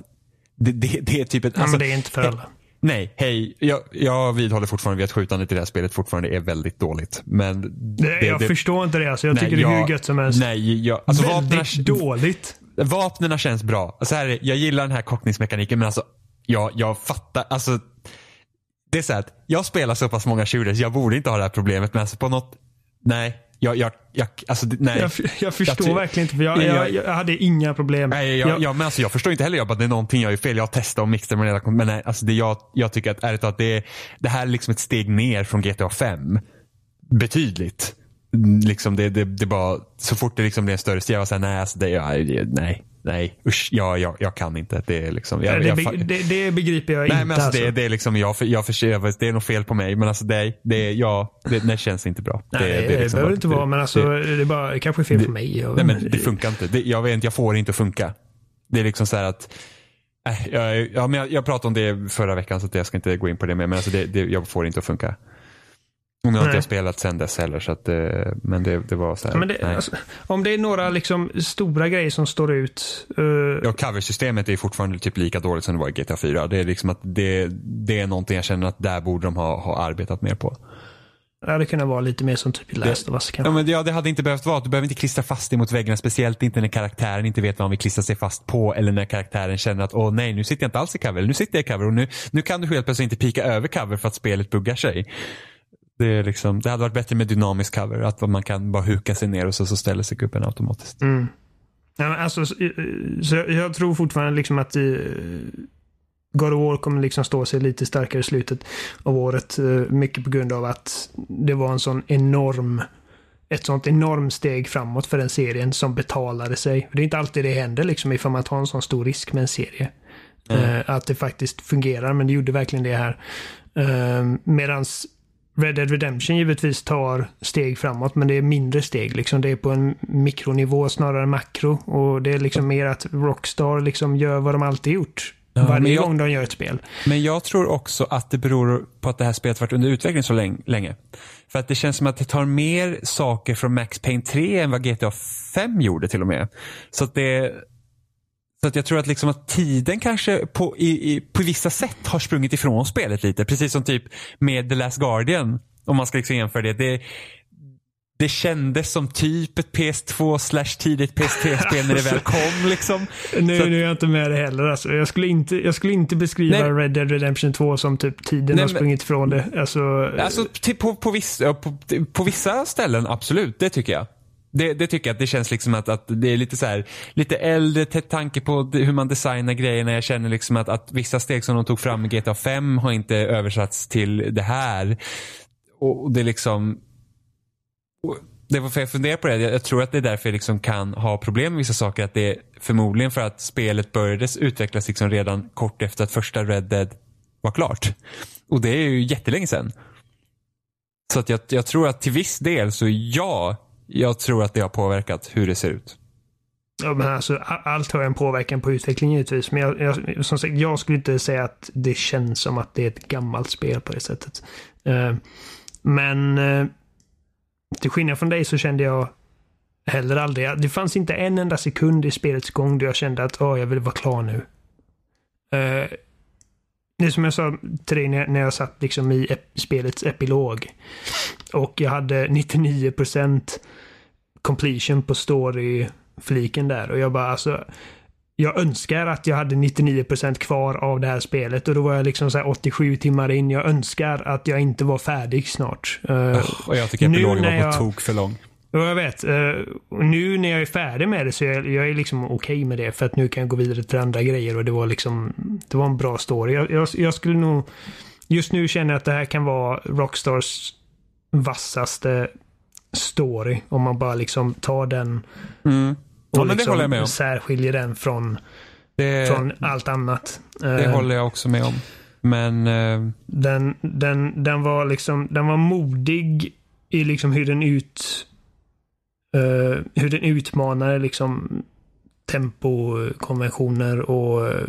det, det, det är typ ett... Ja, alltså, men det är inte för alla. Nej, hej. Jag, jag vidhåller fortfarande vid att skjutandet i det här spelet fortfarande är väldigt dåligt. Men det, jag det, förstår inte det. Alltså, jag nej, tycker jag, det är hur gött som helst. Nej, jag, alltså, väldigt vapnena, dåligt. Vapnena känns bra. Så här, jag gillar den här kockningsmekaniken men alltså, jag, jag fattar. Alltså, det är så här att jag spelar så pass många shooters, jag borde inte ha det här problemet men alltså på något, nej, jag, jag, jag, alltså, nej. Jag, jag förstår jag, verkligen inte, för jag, jag, jag, hade inga problem. Nej, jag, jag, men alltså, jag förstår inte heller jag bara, det är någonting jag gör fel. Jag har testat och mixat med det. Men nej, alltså, det jag, jag tycker att, ärligt att det, det här är liksom ett steg ner från GTA 5. Betydligt. Liksom det, det, det bara, så fort det liksom blir en större steg, jag var såhär, nej, alltså, det, nej nej, usch, jag, jag, jag kan inte. Det, är liksom, jag, det, jag, det, det, begriper jag nej, inte. Men alltså, alltså. Det, det är liksom, jag, jag det är nog fel på mig, men alltså det, det, ja, det, det känns inte bra. Nej, det, det, liksom, behöver inte vara, men alltså, det, är bara, det kanske är fel på mig. Nej, men det funkar inte. Det, jag vet inte, jag får det inte att funka. Det är liksom så här att äh, jag, ja, men jag, jag pratade om det förra veckan så jag ska inte gå in på det mer, men alltså det, det, jag får det inte att funka. Och nu har inte jag spelat sen dess heller. Så att, eh, men det, det var så här, det, alltså, om det är några liksom stora grejer som står ut. Uh... Ja, coversystemet är fortfarande typ lika dåligt som det var i GTA 4. Det är liksom att det, det är någonting jag känner att där borde de ha, ha arbetat mer på. Det hade kunnat vara lite mer som typ i Last of Us kanske. Ja, men det, ja, det hade inte behövt vara. Du behöver inte klistra fast dig mot väggarna. Speciellt inte när karaktären inte vet vad han vill klistra sig fast på. Eller när karaktären känner att åh nej, nu sitter jag inte alls i cover. Eller nu sitter jag i cover och nu, nu kan du helt plötsligt inte pika över cover för att spelet buggar sig. Det, är liksom, det hade varit bättre med dynamisk cover. Att man kan bara huka sig ner och så, så ställer sig gubben automatiskt. Mm. Ja, alltså, så jag tror fortfarande liksom att uh, God of War kommer liksom stå sig lite starkare i slutet av året. Uh, mycket på grund av att det var en sån enorm ett sånt enormt steg framåt för den serien som betalade sig. Det är inte alltid det händer liksom ifall man tar en sån stor risk med en serie. Mm. Uh, att det faktiskt fungerar, men det gjorde verkligen det här. Uh, medans Red Dead Redemption givetvis tar steg framåt, men det är mindre steg. Liksom. Det är på en mikronivå snarare än makro. Och det är liksom mer att Rockstar liksom gör vad de alltid gjort. Ja, varje jag, gång de gör ett spel. Men jag tror också att det beror på att det här spelet varit under utveckling så länge. För att det känns som att det tar mer saker från Max Payne 3 än vad GTA 5 gjorde till och med. Så att det så att jag tror att, liksom att tiden kanske på, i, i, på vissa sätt har sprungit ifrån spelet lite. Precis som typ med The Last Guardian. Om man ska liksom jämföra det. det det kändes som typ ett PS2 slash tidigt PS3-spel när det väl kom. Liksom. Nu, så, nu är jag inte med det heller. Alltså. Jag, skulle inte, jag skulle inte beskriva nej, Red Dead Redemption 2 som typ tiden nej, har sprungit ifrån det. Alltså, alltså på, på, vissa, på, på vissa ställen absolut, det tycker jag. Det, det, tycker jag att det känns liksom att, att det är lite så här, lite äldre till tanke på hur man designar grejerna. Jag känner liksom att, att vissa steg som de tog fram i GTA 5 har inte översatts till det här. Och det är liksom, det var för jag funderar på det. Jag, tror att det är därför jag liksom kan ha problem med vissa saker. Att det är förmodligen för att spelet började utvecklas liksom redan kort efter att första Red Dead var klart. Och det är ju jättelänge sedan. Så att jag, jag tror att till viss del så ja, jag tror att det har påverkat hur det ser ut. Ja, men alltså, allt har en påverkan på utvecklingen givetvis. Men jag, jag, som sagt, jag skulle inte säga att det känns som att det är ett gammalt spel på det sättet. Uh, men uh, till skillnad från dig så kände jag heller aldrig, det fanns inte en enda sekund i spelets gång då jag kände att oh, jag vill vara klar nu. Eh, det är som jag sa till dig när, jag satt liksom i ep spelets epilog. Och jag hade 99% completion på story-fliken där. Och jag bara alltså. Jag önskar att jag hade 99% kvar av det här spelet och då var jag liksom så 87 timmar in. Jag önskar att jag inte var färdig snart. Uh, och jag tycker epilogen var på jag, tok för lång. Ja, jag vet. Uh, nu när jag är färdig med det så är jag är liksom okej okay med det. För att nu kan jag gå vidare till andra grejer och det var liksom, det var en bra story. Jag, jag, jag skulle nog, just nu känner jag att det här kan vara Rockstars vassaste story. Om man bara liksom tar den mm. ja, och liksom det med särskiljer den från, det, från allt annat. Det uh, håller jag också med om. Men... Uh... Den, den, den var liksom, den var modig i liksom hur den ut Uh, hur den utmanar liksom tempokonventioner och uh,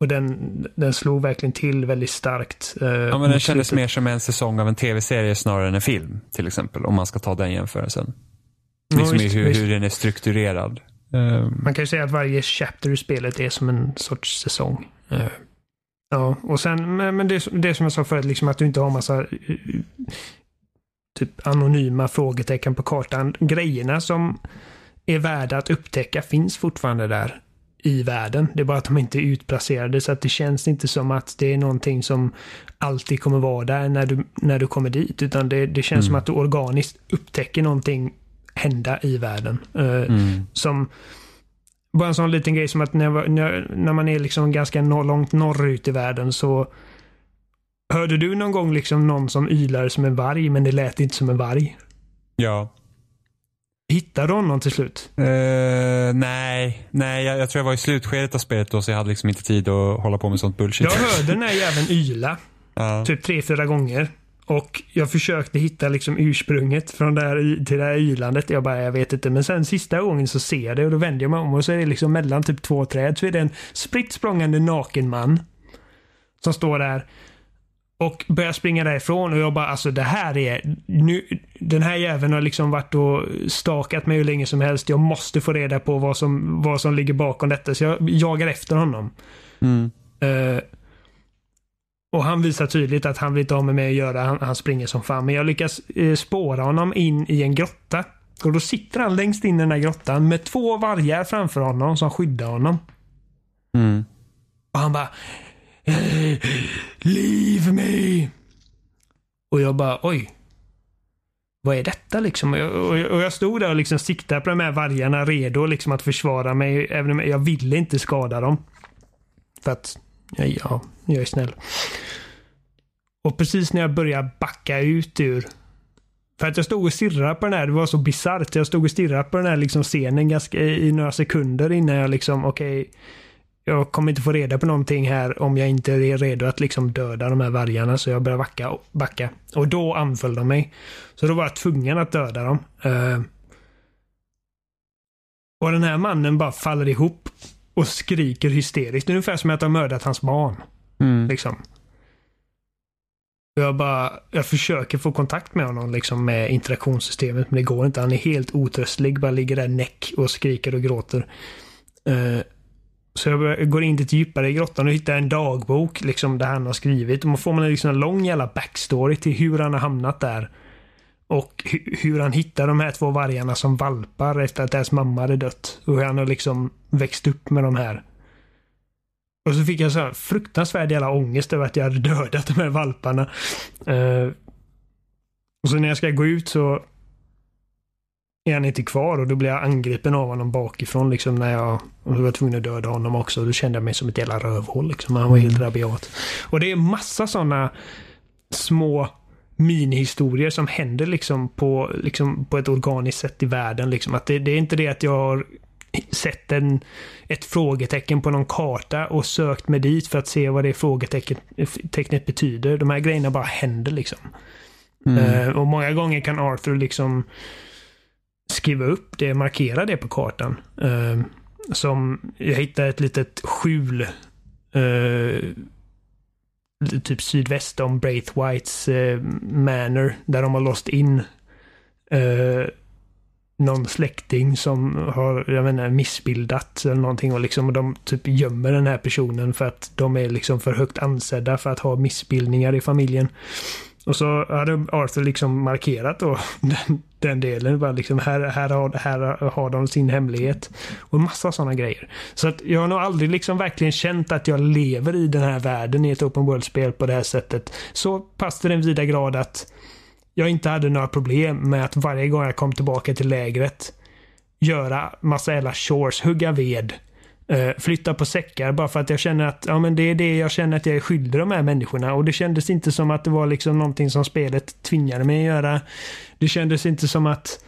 Och den, den slog verkligen till väldigt starkt. Eh, Ja, men den kändes mer som en säsong av en tv-serie snarare än en film. Till exempel. Om man ska ta den jämförelsen. Ja, Liksom i visst, hur, visst. hur den är strukturerad. Ehm, Man kan ju säga att varje chapter i spelet är som en sorts säsong. Eh, Ja, och sen, men det, det som jag sa förut, liksom att du inte har massa eh, typ anonyma frågetecken på kartan. Grejerna som är värda att upptäcka finns fortfarande där i världen. Det är bara att de inte är utplacerade så att det känns inte som att det är någonting som alltid kommer vara där när du, när du kommer dit. Utan det, det känns som att du organiskt upptäcker någonting hända i världen. Eh, mm. som bara en sån liten grej som att när, när, när man är liksom ganska nor- långt norrut i världen så Hörde du någon gång liksom någon som ylade som en varg men det lät inte som en varg? Ja. Hittade du honom till slut? Eh, nej, nej jag, jag tror jag var i slutskedet av spelet då så jag hade liksom inte tid att hålla på med sånt bullshit. Jag hörde den här jäveln yla ja. typ tre, fyra gånger. Och jag försökte hitta liksom ursprunget från det här, till det här ylandet. Jag bara, jag vet inte. Men sen sista gången så ser jag det och då vänder jag mig om och så är det liksom mellan typ två träd så är det en spritt språngande naken man. Som står där. Och börjar springa därifrån och jag bara, alltså det här är... Nu, den här jäveln har liksom varit och stakat mig hur länge som helst. Jag måste få reda på vad som, vad som ligger bakom detta. Så jag jagar efter honom. Mm. Eh, och han visar tydligt att han vill inte ha med mig att göra. Han, han springer som fan. Men jag lyckas eh, spåra honom in i en grotta. Och då sitter han längst in i den här grottan med två vargar framför honom som skyddar honom. Mm. Och han bara Leave me! Och jag bara oj. Vad är detta liksom? Och jag, och jag, och jag stod där och liksom siktade på de här vargarna redo liksom att försvara mig. Även om jag ville inte skada dem. För att, ja, ja jag är snäll. Och precis när jag börjar backa ut ur för att jag stod och stirrade på den här, det var så bisarrt. Jag stod och stirrade på den här liksom scenen ganska, i några sekunder innan jag liksom, okej, jag kommer inte få reda på någonting här om jag inte är redo att liksom döda de här vargarna. Så jag började backa. backa. Och då anföll de mig. Så då var jag tvungen att döda dem. Eh, och den här mannen bara faller ihop och skriker hysteriskt. Ungefär som att har mördat hans barn. Mm. Liksom. Jag bara, jag försöker få kontakt med honom liksom med interaktionssystemet men det går inte. Han är helt otröstlig. Bara ligger där näck och skriker och gråter. Eh, så jag går in lite djupare i grottan och hittar en dagbok liksom, där han har skrivit. Och då får man liksom en lång jävla backstory till hur han har hamnat där. Och hur han hittar de här två vargarna som valpar efter att deras mamma hade dött. Och hur han har liksom växt upp med de här. Och så fick jag så här fruktansvärd jävla ångest över att jag hade dödat de här valparna. Uh, och så när jag ska gå ut så är han inte kvar och då blir jag angripen av honom bakifrån liksom när jag och då var tvungen att döda honom också. Då kände jag mig som ett jävla rövhål liksom. Han var helt rabiat. Och det är massa sådana små minihistorier som händer liksom på, liksom på ett organiskt sätt i världen. Liksom. Att det, det är inte det att jag har sett en, ett frågetecken på någon karta och sökt mig dit för att se vad det frågetecknet betyder. De här grejerna bara händer liksom. Eh, och många gånger kan Arthur liksom skriva upp det, markera det på kartan. Eh, som, jag hittade ett litet skjul eh, typ sydväst om Braithwhites eh, Manor där de har låst in eh, någon släkting som har, jag menar missbildat eller någonting och liksom och de typ gömmer den här personen för att de är liksom för högt ansedda för att ha missbildningar i familjen. Och så hade Arthur liksom markerat då den, den delen. Bara liksom här, här, har, här har de sin hemlighet. Och massa sådana grejer. Så att jag har nog aldrig liksom verkligen känt att jag lever i den här världen i ett open world-spel på det här sättet. Så pass till den vida grad att jag inte hade några problem med att varje gång jag kom tillbaka till lägret göra massa jävla chores, hugga ved, eh, flytta på säckar bara för att jag känner att ja, men det är det jag känner att jag är skyldig de här människorna. Och det kändes inte som att det var liksom någonting som spelet tvingade mig att göra. Det kändes inte som att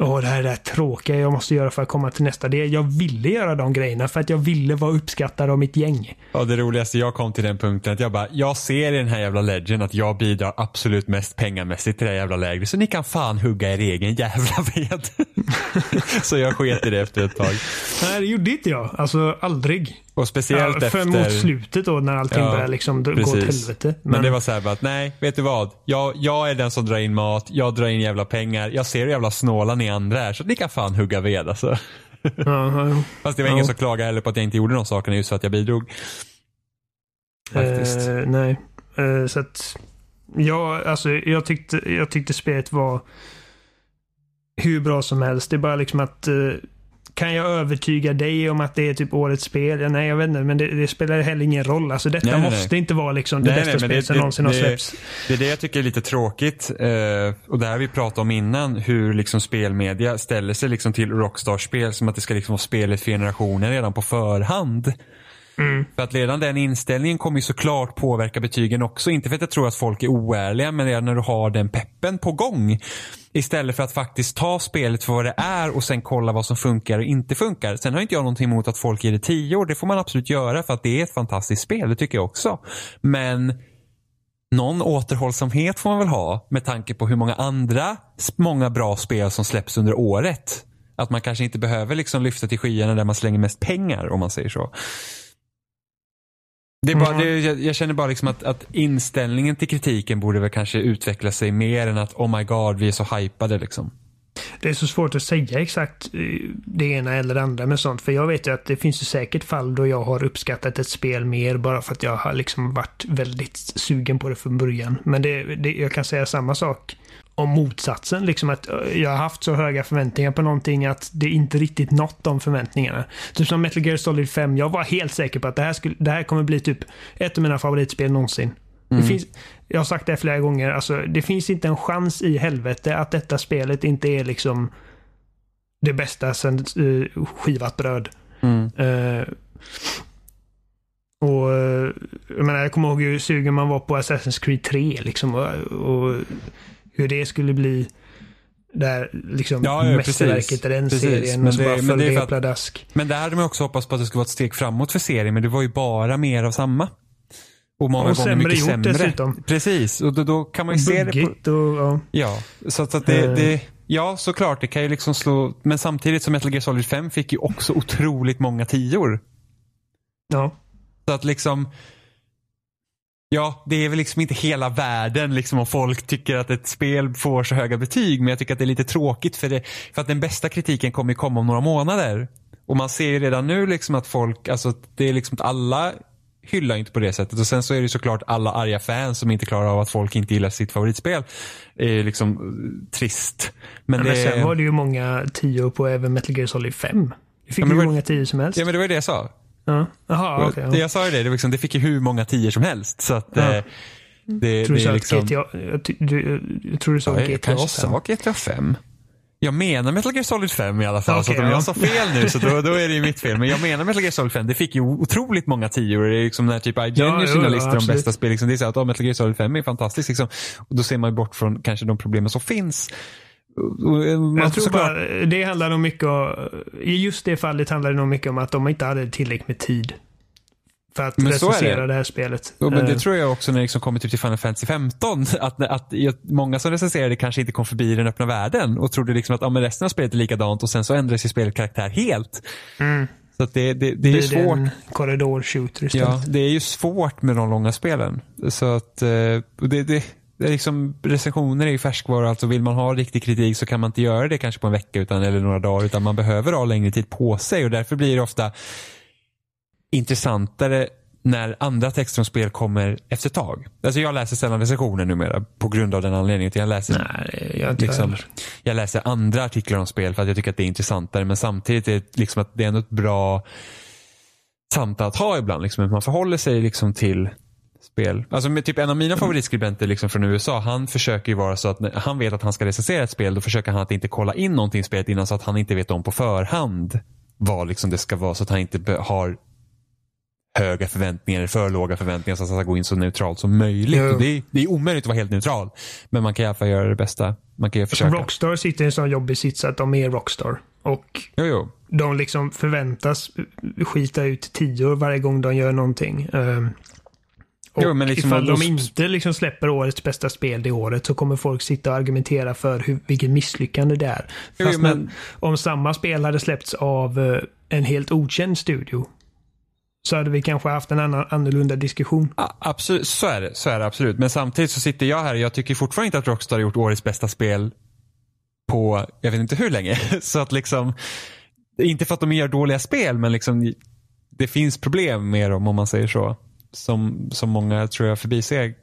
Åh, det här är det här tråkiga jag måste göra för att komma till nästa. Det jag ville göra de grejerna för att jag ville vara uppskattad av mitt gäng. Och det roligaste, jag kom till den punkten att jag bara, jag ser i den här jävla legend att jag bidrar absolut mest pengamässigt till det här jävla lägret. Så ni kan fan hugga er egen jävla ved. så jag sket i det efter ett tag. Nej, det gjorde inte jag. Alltså aldrig. Och speciellt Ja, efter... för mot slutet då när allting Ja, börjar liksom gå åt helvete. Men, det var så här att nej, vet du vad? Jag, jag är den som drar in mat, jag drar in jävla pengar. Jag ser hur jävla snåla ni andra är så ni kan fan hugga ved alltså. ja, ja. Fast det var ingen som klagade heller på att jag inte gjorde de sakerna just för att jag bidrog. Faktiskt. Eh, nej. Eh, så att, ja, alltså jag tyckte, jag tyckte spelet var hur bra som helst. Det är bara liksom att eh, kan jag övertyga dig om att det är typ årets spel? Ja, nej, jag vet inte, men det, det spelar heller ingen roll. Alltså detta Nej, nej, måste inte vara liksom det bästa spelet som det- någonsin har det- släppts. Det är det jag tycker är lite tråkigt. Eh, och det här har vi pratat om innan. Hur liksom spelmedia ställer sig liksom till Rockstar-spel som att det ska liksom vara spelet för generationer redan på förhand. Mm. För att redan den inställningen kommer ju såklart påverka betygen också. Inte för att jag tror att folk är oärliga, men redan när du har den peppen på gång. Istället för att faktiskt ta spelet för vad det är och sen kolla vad som funkar och inte funkar. Sen har inte jag någonting emot att folk ger det tio år. Det får man absolut göra för att det är ett fantastiskt spel. Det tycker jag också. Men någon återhållsamhet får man väl ha med tanke på hur många andra många bra spel som släpps under året. Att man kanske inte behöver liksom lyfta till skyarna där man slänger mest pengar om man säger så. Det är bara, Mm. det, jag, jag känner bara liksom att, att inställningen till kritiken borde väl kanske utveckla sig mer än att oh my god vi är så hypade liksom. Det är så svårt att säga exakt eh, det ena eller det andra med sånt. För jag vet ju att det finns ju säkert fall då jag har uppskattat ett spel mer bara för att jag har liksom varit väldigt sugen på det från början. Men det, det, jag kan säga samma sak om motsatsen. Liksom att eh, jag har haft så höga förväntningar på någonting att det inte riktigt nått de förväntningarna. Typ som Metal Gear Solid 5. Jag var helt säker på att det här, skulle, det här kommer bli typ ett av mina favoritspel någonsin. Det finns, jag har sagt det flera gånger, alltså, det finns inte en chans i helvete att detta spelet inte är liksom det bästa sen uh, skivat bröd. Eh, och eh, jag menar, jag kommer ihåg hur sugen man var på Assassin's Creed 3 liksom och, och hur det skulle bli där liksom Ja, ja, mästerverket i den Precis, serien men och så det- bara men föll det att- pladask. Men där hade man också hoppats på att det skulle vara ett steg framåt för serien men det var ju bara mer av samma. Och många Och gånger sämre mycket gjort sämre. dessutom. Precis, och då, då kan man ju se det på, och ja. Ja, så att, så att det, Eh. det, ja såklart det kan ju liksom slå, men samtidigt som Metal Gear Solid 5 fick ju också otroligt många tior. ja. Så att liksom, ja det är väl liksom inte hela världen liksom om folk tycker att ett spel får så höga betyg, men jag tycker att det är lite tråkigt för, det, för att den bästa kritiken kommer ju komma om några månader. Och man ser ju redan nu liksom att folk, alltså det är liksom att alla hyllar inte på det sättet. Och sen så är det såklart alla arga fans som inte klarar av att folk inte gillar sitt favoritspel. är liksom eh, trist. Men, Men det, sen var det ju många tio på även Metal Gear Solid 5. Det fick Ja, hur många tio som helst. ja men det var ju det jag sa. Ja. Okej. det, ja. jag sa ju det, det, liksom, det fick ju hur många tior som helst. Så att Ja. eh, det, Jag tror det du sa är liksom... GTA... Jag, du, jag tror du sa Ja, jag GTA kanske 5. sa GTA 5. Jag menar Metal Gear Solid 5 i alla fall. så Okej, att om ja. jag sa fel nu så då, då är det ju mitt fel. Men jag menar Metal Gear Solid 5. Det fick ju otroligt många tior. Det är liksom när typ IGN Ja, gör sina ja, listor om bästa spel. Liksom, det är så att oh, Metal Gear Solid 5 är fantastiskt. Liksom. Och då ser man ju bort från kanske de problemen som finns. Jag tror såklart- bara, det handlar nog mycket om, I just det fallet handlar det nog mycket om att de inte hade tillräckligt med tid. För att Men är det. recensera det. här spelet. Jo, men det Eh, tror jag också när det liksom kommer typ till Final Fantasy 15. Att, att många som recenserade kanske inte kom förbi den öppna världen och trodde liksom att ja, men resten av spelet är likadant och sen så ändras ju spelet karaktär helt. Mm. Så det, det, det är ju blir det svårt. en korridor-shooter istället. Ja, det är ju svårt med de långa spelen. Så att eh, det, det, det är liksom, recensioner är ju färskvara. Alltså vill man ha riktig kritik så kan man inte göra det kanske på en vecka utan, eller några dagar utan man behöver ha längre tid på sig och därför blir det ofta intressantare när andra texter om spel kommer efter ett tag. Alltså jag läser sällan recensioner numera på grund av den anledningen. Jag läser Nej, jag liksom, jag läser andra artiklar om spel för att jag tycker att det är intressantare. Men samtidigt är det liksom att det är ändå ett bra samtal att ha ibland. Liksom, hur man förhåller sig liksom till spel. Alltså med typ en av mina favoritskribenter liksom från USA, han försöker ju vara så att när han vet att han ska recensera ett spel, då försöker han att inte kolla in någonting i spelet innan så att han inte vet om på förhand vad liksom det ska vara så att han inte har höga förväntningar eller för låga förväntningar så att han ska gå in så neutralt som möjligt. Och det, är, det är omöjligt att vara helt neutral. Men man kan i alla fall göra det bästa. Man kan ju försöka. Rockstar sitter i en sån jobbig sits att de är Rockstar. Och Jo, jo. de liksom förväntas skita ut tior varje gång de gör någonting. Och Jo, men liksom- ifall de inte liksom släpper årets bästa spel det året så kommer folk sitta och argumentera för hur, vilket misslyckande det är. Jo, Fast men- när, om samma spel hade släppts av eh, en helt okänd studio så hade vi kanske haft en annan, annorlunda diskussion. Ja, absolut, så är, det, så är det absolut. Men samtidigt så sitter jag här och jag tycker fortfarande inte att Rockstar har gjort årets bästa spel på, jag vet inte hur länge. Så att liksom, inte för att de gör dåliga spel, men liksom det finns problem med dem om man säger så. Som, som många tror jag förbiser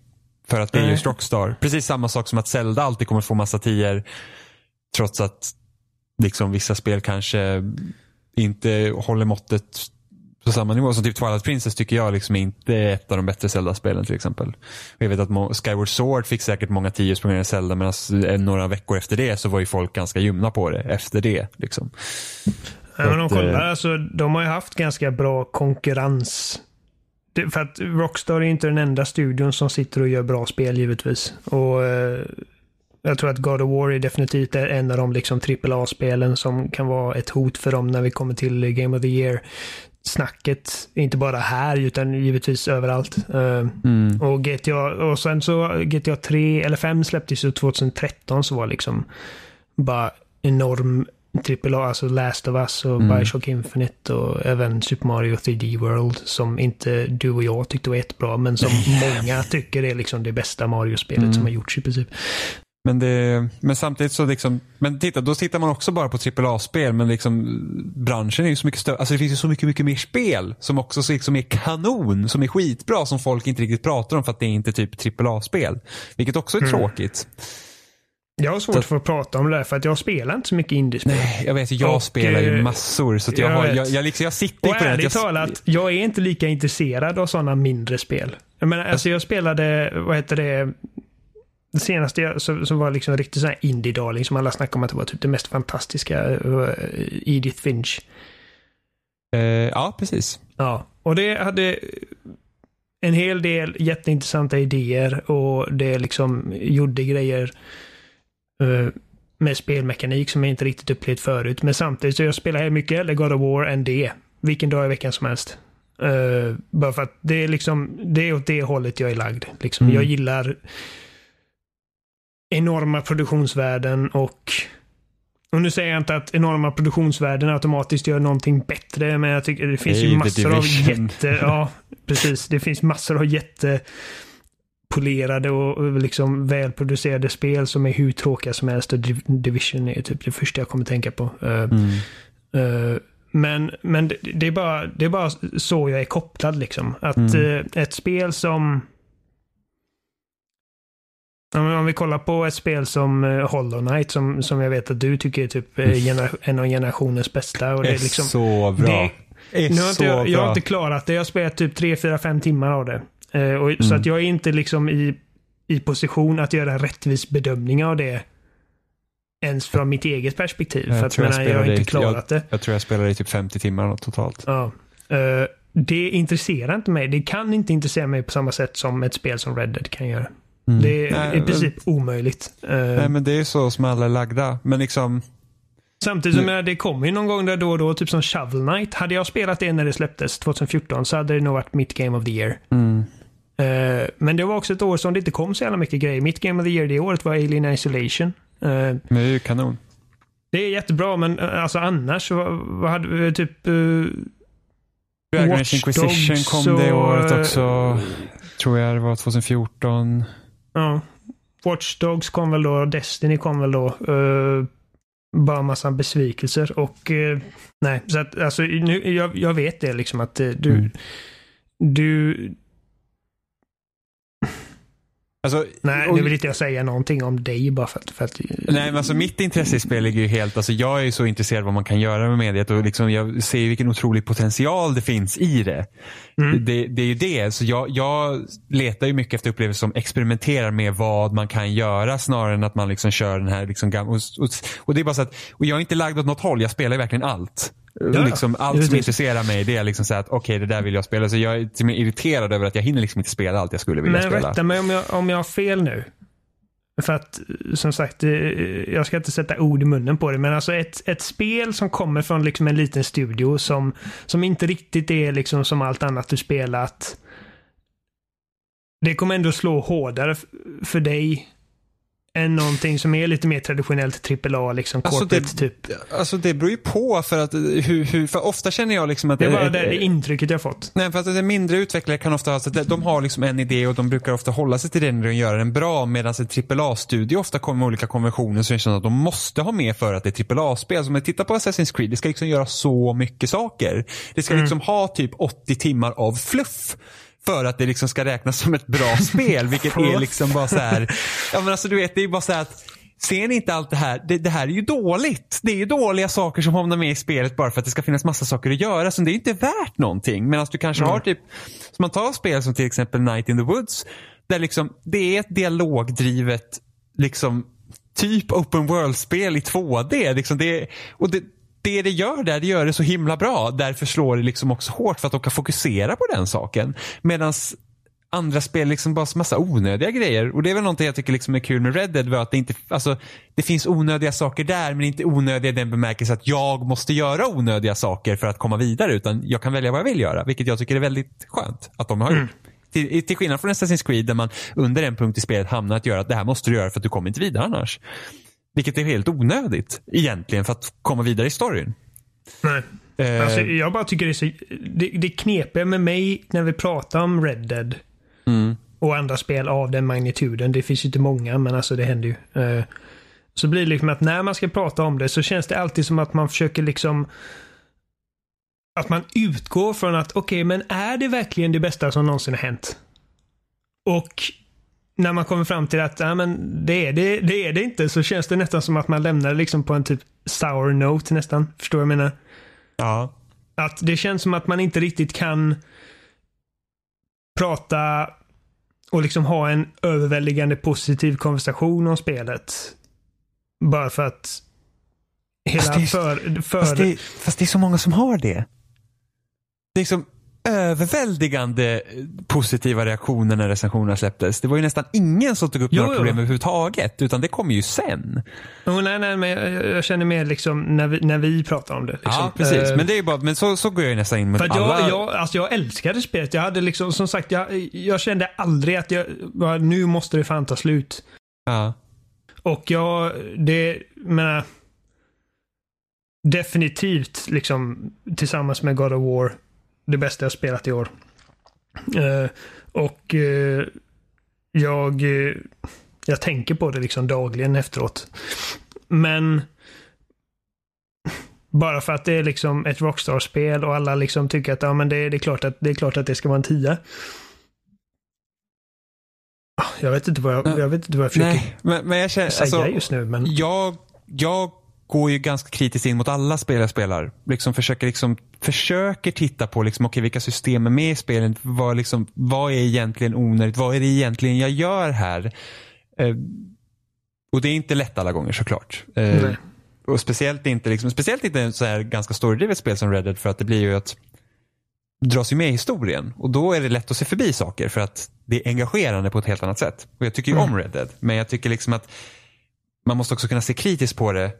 för att det är just Rockstar. Precis samma sak som att Zelda alltid kommer få massa tior trots att liksom vissa spel kanske inte håller måttet på samma nivå. Som typ Twilight Princess tycker jag liksom inte är ett av de bättre Zelda-spelen till exempel. Jag vet att Skyward Sword fick säkert många tior på grund av Zelda men alltså, några veckor efter det så var ju folk ganska ljumna på det efter det. Liksom. Ja, men de, kollar, eh, alltså, de har ju haft ganska bra konkurrens. Det, för att Rockstar är inte den enda studion som sitter och gör bra spel givetvis. Och eh, Jag tror att God of War är definitivt en av de liksom AAA-spelen som kan vara ett hot för dem när vi kommer till Game of the Year snacket. Inte bara här utan givetvis överallt. Uh, mm. Och GTA, och sen så GTA 3 eller 5 släpptes ju 2013 så var liksom bara enorm AAA, alltså Last of Us och mm. Bioshock Infinite och även Super Mario 3D World som inte du och jag tyckte var jättebra men som många tycker är liksom det bästa Mario-spelet mm. som har gjorts i princip. Men, det, men samtidigt så liksom, men titta, då tittar man också bara på AAA-spel men liksom branschen är ju så mycket större, alltså det finns ju så mycket, mycket mer spel som också så liksom är kanon, som är skitbra som folk inte riktigt pratar om för att det är inte typ AAA-spel. Vilket också är mm. tråkigt. Jag har svårt så, för att prata om det där för att jag spelar inte så mycket indiespel. Nej, jag vet. Jag och, spelar ju eh, massor. Så jag, jag, har, jag, jag, liksom, jag sitter och på ärligt det. talat, jag är inte lika intresserad av sådana mindre spel. Jag menar, alltså jag spelade, vad heter det, det senaste som, som var liksom riktigt sån här indie-darling som alla snackade om att det var typ det mest fantastiska, uh, Edith Finch. Uh, ja, precis. Ja, och det hade en hel del jätteintressanta idéer och det liksom gjorde grejer med spelmekanik som jag inte riktigt upplevt förut. Men samtidigt så jag spelar mycket hellre God of War än det. Vilken dag i veckan som helst. Uh, bara för att det är liksom, det är åt det hållet jag är lagd. Liksom, mm. Jag gillar enorma produktionsvärden och och nu säger jag inte att enorma produktionsvärden automatiskt gör någonting bättre, men jag tycker det finns hey, ju massor av jätte... Ja, precis. Det finns massor av jättepolerade och liksom välproducerade spel som är hur tråkiga som helst. Och Division är typ det första jag kommer tänka på. Eh, mm. Uh, men men det, är bara, det är bara så jag är kopplad liksom. Att mm. uh, ett spel som om vi kollar på ett spel som eh, Hollow Knight som, som jag vet att du tycker är typ eh, en av generationens bästa. Och det är, liksom, så bra. Det, nu har inte jag, jag har inte klarat det. Jag har spelat typ 3, 4, 5 timmar av det. Eh, och, mm. Så att jag är inte liksom i, i position att göra en rättvis bedömning av det. Ens från mitt eget perspektiv. Jag för att jag, jag har inte klarat jag, det. Jag tror jag spelade i typ 50 timmar totalt. Ja. Uh, det intresserar inte mig. Det kan inte intressera mig på samma sätt som ett spel som Red Dead kan göra. Mm. Det är Nej, i princip men, omöjligt. Eh, Nej, men det är så som alla är lagda. Men liksom... Samtidigt som det kommer ju någon gång där då och då, typ som Shovel Knight. Hade jag spelat det när det släpptes 2014 så hade det nog varit mitt Game of the Year. Mm. Uh, men det var också ett år som det inte kom så jävla mycket grejer. Mitt Game of the Year det året var Alien Isolation. Uh, men det är ju kanon. Det är jättebra, men alltså annars, vad, vad hade vi typ... Uh, Dragon Inquisition kom det året också. Tror jag det var 2014. Ja. Watch Dogs kom väl då, Destiny kom väl då. Bara massa besvikelser och nej, så att alltså nu, jag, jag vet det liksom att du, mm. du, Alltså, Nej, nu vill inte jag säga någonting om dig bara för att... För att nej, men alltså mitt intresse i spel ligger ju helt... Alltså jag är ju så intresserad av vad man kan göra med mediet och liksom jag ser vilken otrolig potential det finns i det. Mm. Det, det, är ju det. Så jag, jag letar ju mycket efter upplevelser som experimenterar med vad man kan göra snarare än att man liksom kör den här... Liksom, och, och, och det är bara så att... Och jag är inte lagd åt något håll. Jag spelar ju verkligen allt. Ja, liksom, allt som intresserar mig det är liksom så att okej okay, det där vill jag spela. Så jag är irriterad över att jag hinner liksom inte spela allt jag skulle vilja Men spela. Men rätta mig om jag, om jag har fel nu. För att som sagt, jag ska inte sätta ord i munnen på det, men alltså ett, ett spel som kommer från liksom en liten studio som, som inte riktigt är liksom som allt annat du spelat. Det kommer ändå slå hårdare för dig än någonting som är lite mer traditionellt AAA, liksom Alltså, corporate det- typ. Alltså det beror ju på för att hur, hur för ofta känner jag liksom att Det är bara det, det intrycket jag fått. Nej, för att det mindre utvecklare kan ofta ha, så att de har liksom en idé och de brukar ofta hålla sig till den och göra den bra medan en AAA-studio ofta kommer med olika konventioner som känner att de måste ha med för att det är AAA-spel. Så om man tittar på Assassin's Creed, det ska liksom göra så mycket saker. Det ska liksom ha typ 80 timmar av fluff. För att det liksom ska räknas som ett bra spel, vilket är liksom bara så här. Ja men alltså du vet, det är bara så här att Ser ni inte allt det här? Det, det här är ju dåligt. Det är ju dåliga saker som hamnar med i spelet bara för att det ska finnas massa saker att göra. Så det är inte värt någonting. Medan du kanske har typ, som man tar spel som till exempel Night in the Woods. Där liksom, det är ett dialogdrivet, liksom, typ open world-spel i 2D. Liksom det, och det, det det gör där, det gör det så himla bra. Därför slår det liksom också hårt för att de kan fokusera på den saken. Medan andra spel liksom bara så massa onödiga grejer. Och det är väl någonting jag tycker liksom är kul med Red Dead. Var att det, inte, alltså, det finns onödiga saker där men inte onödiga i den bemärkelsen att jag måste göra onödiga saker för att komma vidare. Utan jag kan välja vad jag vill göra. Vilket jag tycker är väldigt skönt att de har gjort. Till, till skillnad från Assassin's Creed där man under en punkt i spelet hamnar att göra att det här måste du göra för att du kommer inte vidare annars. Vilket är helt onödigt egentligen för att komma vidare i storyn. Nej. Eh, Alltså, jag bara tycker det är så... Det, det knepiga med mig när vi pratar om Red Dead mm. och andra spel av den magnituden. Det finns ju inte många, men alltså det händer ju. Eh, Så blir det liksom att när man ska prata om det så känns det alltid som att man försöker liksom att man utgår från att okej, men är det verkligen det bästa som någonsin har hänt? Och när man kommer fram till att ja, men det, är det, det är det inte så känns det nästan som att man lämnar det liksom på en typ sour note nästan. Förstår du vad jag menar? Ja. Att det känns som att man inte riktigt kan prata och liksom ha en överväldigande positiv konversation om spelet. Bara för att hela Fast det är- för... för Fast, det, fast det är så många som har det. Det är liksom överväldigande positiva reaktioner när recensionerna släpptes. Det var ju nästan ingen som tog upp Jo, några jo. problem överhuvudtaget. Utan det kom ju sen. oh, nej, nej, men jag, jag känner mer liksom när vi, när vi pratar om det. Liksom. Ja, precis. Eh, Men det är ju bara, men så, så går jag ju nästan in att alla. jag, jag, alltså jag älskade spelet. Jag hade liksom, som sagt, jag, jag kände aldrig att jag, bara, nu måste det fan ta slut. Ja. Och jag, det, menar, definitivt liksom tillsammans med God of War det bästa jag spelat i år. Eh, och eh, jag, eh, jag tänker på det liksom dagligen efteråt. Men bara för att det är liksom ett Rockstar-spel och alla liksom tycker att ja, men det, det, är klart att, det är klart att det ska vara en tia. Ah, Jag vet inte vad jag, jag, vet inte vad jag försöker Nej, men, men jag känner, säga alltså, just nu. Men... jag, jag går ju ganska kritiskt in mot alla spel jag spelar. Liksom försöker, liksom, försöker titta på liksom, okay, vilka system är med i spelet. Vad, liksom, vad är egentligen onödigt? Vad är det egentligen jag gör här? Eh, och det är inte lätt alla gånger såklart. Eh, och speciellt inte, liksom, speciellt inte en så här ganska storydrivet spel som Red Dead för att det blir ju att dras ju med i historien och då är det lätt att se förbi saker för att det är engagerande på ett helt annat sätt. Och jag tycker ju om Red Dead men jag tycker liksom att man måste också kunna se kritiskt på det.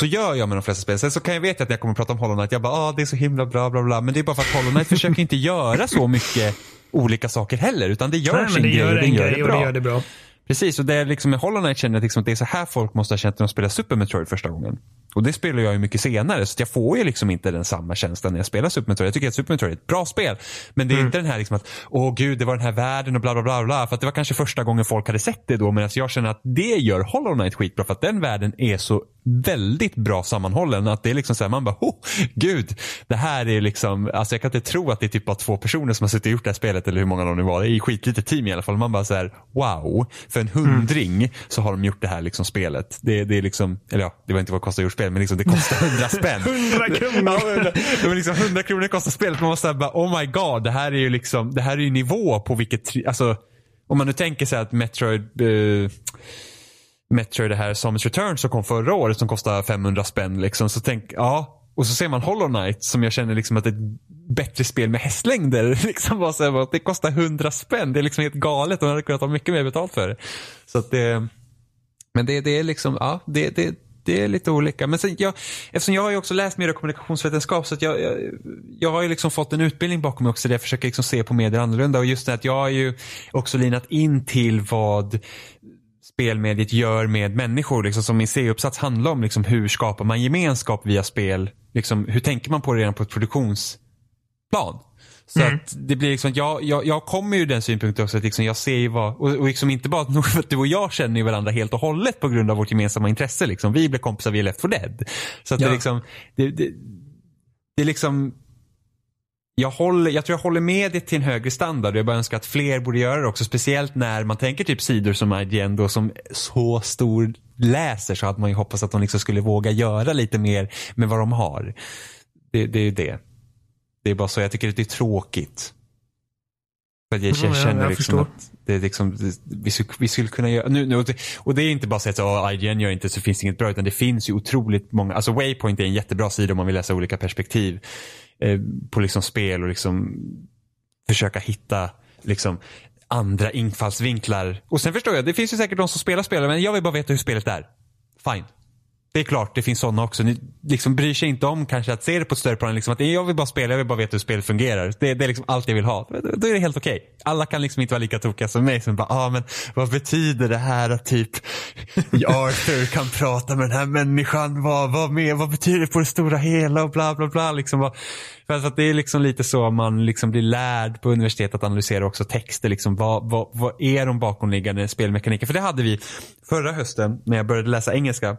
Så gör jag med de flesta spel. Sen så kan jag veta att när jag kommer att prata om Hollow Knight, jag bara ah, det är så himla bra bla bla. Men det är bara för att Hollow Knight försöker inte göra så mycket olika saker heller. Utan det gör Nej, sin det grej gör och en gör grej det och det gör det bra. Precis, och det är liksom med Hollow Knight känner jag liksom att det är så här folk måste ha känt när de spelar Super Metroid första gången. Och det spelar jag ju mycket senare, så jag får ju liksom inte den samma känslan när jag spelar Super Metroid. Jag tycker att Super Metroid är ett bra spel. Men det är inte den här liksom att, åh gud, det var den här världen och bla bla bla bla. För att det var kanske första gången folk hade sett det då. Medan jag känner att det gör Hollow Knight skitbra. För att den världen är så väldigt bra sammanhållen. Att det är liksom så här, man bara, oh, gud, det här är liksom, alltså jag kan inte tro att det är typ bara två personer som har suttit och gjort det här spelet. Eller hur många de nu var. Det är ett skitlitet team i alla fall. Man bara så här, wow, för en hundring så har de gjort det här liksom spelet. Det, det är liksom, eller ja, det var inte vad det kostar att gjort spel, men liksom det kostar hundra spänn. 100 kronor. Det var liksom 100 kronor kostar spelet. Man måste bara, oh my god, det här är ju liksom, det här är ju nivå på vilket, alltså, om man nu tänker sig att Metroid, eh, Metroid det här Samus Return som kom förra året som kostade 500 spänn liksom, så tänk, ja. Och så ser man Hollow Knight som jag känner liksom att det är ett bättre spel med hästlängder. Liksom bara så här, bara, det kostar 100 spänn. Det är liksom helt galet De hade kunnat ha mycket mer betalt för det. Så att det, men det, det är liksom, ja, det, det, det är lite olika. Men sen jag, eftersom jag har ju också läst mer kommunikationsvetenskap så att jag, jag, jag har ju liksom fått en utbildning bakom mig också där jag försöker liksom se på medier annorlunda. Och just det att jag har ju också linat in till vad spelmediet gör med människor. Liksom, som min C-uppsats handlar om liksom, hur skapar man gemenskap via spel. Liksom, hur tänker man på det redan på ett produktionsplan. Så mm. att det blir liksom, jag, jag, jag kommer ju den synpunkten också att liksom jag ser ju vad, och, och liksom inte bara att du och jag känner ju varandra helt och hållet på grund av vårt gemensamma intresse. Liksom. Vi blev kompisar via Left 4 Dead. Så att ja. det liksom, det, det, det är liksom jag, håller, jag tror jag håller med det till en högre standard jag bara önskar att fler borde göra det också. Speciellt när man tänker typ sidor som IGN då som så stor läser så hade man ju hoppats att de liksom skulle våga göra lite mer med vad de har. Det, det är ju det. Det är bara så, jag tycker att det är tråkigt. För jag känner, mm, jag, liksom att det är liksom, vi, skulle, vi skulle kunna göra, nu, nu, och det är inte bara så att oh, IGN gör inte så finns det inget bra utan det finns ju otroligt många, alltså Waypoint är en jättebra sida om man vill läsa olika perspektiv eh, på liksom spel och liksom försöka hitta liksom andra infallsvinklar. Och sen förstår jag, det finns ju säkert de som spelar spel men jag vill bara veta hur spelet är. Fine. Det är klart, det finns sådana också. Ni liksom bryr sig inte om kanske att se det på ett större plan. Liksom att jag vill bara spela, jag vill bara veta hur spelet fungerar. Det, det är liksom allt jag vill ha. Då är det helt okej. Okay. Alla kan liksom inte vara lika tokiga som mig som bara, ah, men vad betyder det här att typ Arthur kan prata med den här människan? Vad, vad, med, vad betyder det på det stora hela och bla bla bla. Liksom, för att det är liksom lite så man liksom blir lärd på universitetet att analysera också texter. Liksom, vad, vad, vad är de bakomliggande spelmekaniker? För det hade vi förra hösten när jag började läsa engelska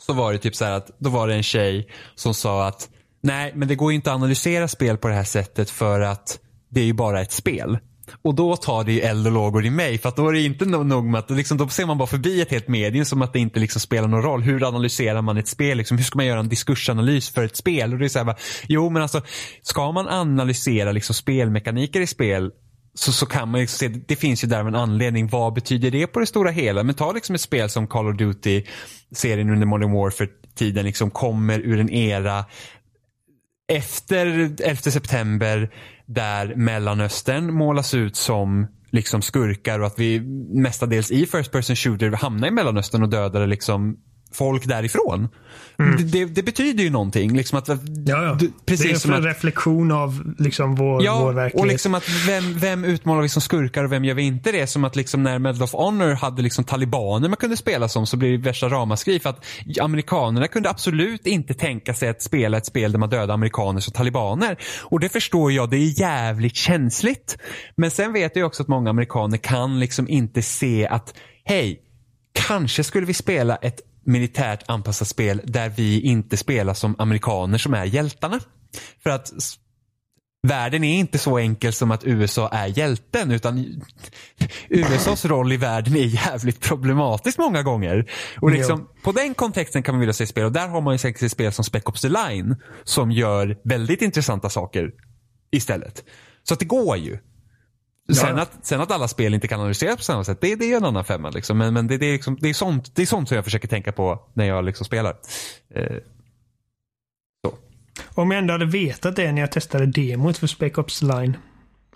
så var det typ så att då var det en tjej som sa att nej men det går ju inte att analysera spel på det här sättet för att det är ju bara ett spel. Och då tar det ju eld och lågor i mig för att då är det inte nog med att liksom, då ser man bara förbi ett helt medium som att det inte liksom spelar någon roll. Hur analyserar man ett spel? Liksom, hur ska man göra en diskursanalys för ett spel? Och det är så här, bara, jo men alltså ska man analysera liksom spelmekaniker i spel så, så kan man liksom se, det finns ju där en anledning. Vad betyder det på det stora hela? Men ta liksom ett spel som Call of Duty, serien under Modern Warfare-tiden liksom kommer ur en era efter 11 september där Mellanöstern målas ut som liksom skurkar och att vi mestadels i First Person Shooter hamnar i Mellanöstern och dödar liksom folk därifrån. Mm. Det, det, betyder ju någonting. Liksom att, ja, ja. precis det är en reflektion av liksom vår, ja, vår verklighet. och liksom att vem, vem utmålar vi som skurkar och vem gör vi inte det? Som att liksom när Medal of Honor hade liksom talibaner man kunde spela som så blir det värsta ramaskri för att amerikanerna kunde absolut inte tänka sig att spela ett spel där man dödar amerikaner som talibaner. Och det förstår jag, det är jävligt känsligt. Men sen vet jag också att många amerikaner kan liksom inte se att hej, kanske skulle vi spela ett militärt anpassat spel där vi inte spelar som amerikaner som är hjältarna. För att världen är inte så enkel som att USA är hjälten utan USAs roll i världen är jävligt problematisk många gånger. Och liksom, på den kontexten kan man vilja se spel och där har man ju säkert spel som Spec Ops The Line som gör väldigt intressanta saker istället. Så att det går ju. Sen, att, sen att alla spel inte kan analyseras på samma sätt, det, det är en annan femma. Liksom. Men, men det, det, är liksom, det, är sånt, det är sånt som jag försöker tänka på när jag liksom spelar. Eh. Om jag ändå hade vetat det när jag testade demot för Spec Ops Line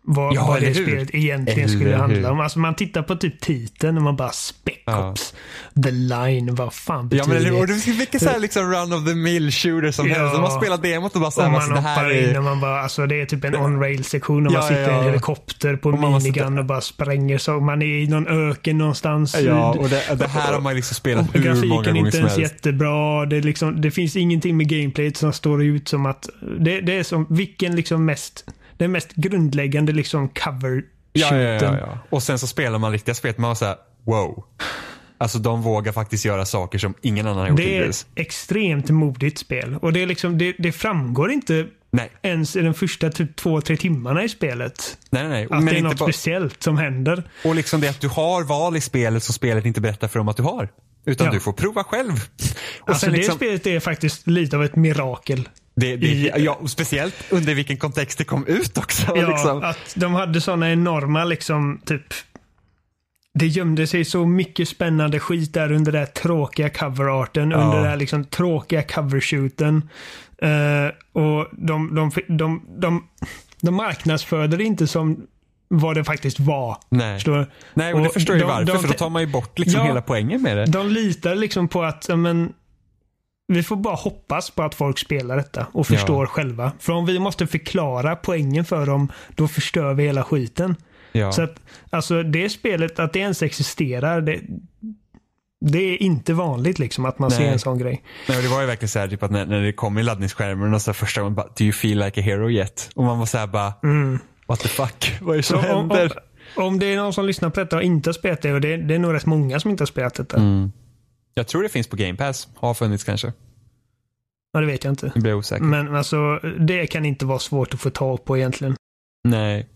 vad, ja, vad det hur? spelet egentligen eller skulle hur? handla om. Alltså man tittar på typ titeln och man bara Spec Ops, ja. The Line, vad fan betyder ja, men, det? Och det mycket så här liksom run of the mill shooter som ja. helst. Man spelar demot och bara såhär, alltså, det här är... in och man bara, alltså det är typ en on-rail sektion och man sitter i en helikopter på en minigun och bara spränger så. Man är i någon öken någonstans. Ja, och det, det här har man liksom spelat hur många gånger som helst. Grafiken är inte ens jättebra. Det, liksom, det finns ingenting med gameplayet som står ut som att, det, det är som vilken liksom mest den mest grundläggande liksom cover ja, ja, ja, ja, Och sen så spelar man riktiga spel. Man har såhär, wow. Alltså de vågar faktiskt göra saker som ingen annan har gjort Det är ett extremt modigt spel. Och det, är liksom, det, det framgår inte nej. ens i de första typ två, tre timmarna i spelet. Nej, nej. Att Men det är något bara... speciellt som händer. Och liksom det att du har val i spelet som spelet inte berättar för dem att du har. Utan ja. du får prova själv. Och alltså det liksom... spelet är faktiskt lite av ett mirakel. Det, det, I, ja, speciellt under vilken kontext det kom ut också. Ja, liksom. att de hade sådana enorma liksom typ det gömde sig så mycket spännande skit där under den tråkiga coverarten, ja. under den liksom tråkiga covershooten. Uh, och de, de, de, de, de, de marknadsförde det inte som vad det faktiskt var. Nej, förstår Nej och, och det förstår jag varför, för då tar man ju bort liksom ja, hela poängen med det. De litar liksom på att, men, vi får bara hoppas på att folk spelar detta och förstår ja. själva. För om vi måste förklara poängen för dem, då förstör vi hela skiten. Ja. Så att alltså det spelet, att det ens existerar, det, det är inte vanligt liksom att man Nej. ser en sån grej. Nej, det var ju verkligen så här, typ att när, när det kom i laddningsskärmen och så första gången bara, do you feel like a hero yet? Och man var så här bara, what the fuck, vad är det som Mm. Så om, om, händer? om det är någon som lyssnar på detta och inte har spelat det, och det, det är nog rätt många som inte har spelat detta. Mm. Jag tror det finns på Game Pass, har funnits kanske. Ja, det vet jag inte. Nu blir osäker. Men alltså, det kan inte vara svårt att få tag på egentligen. Nej.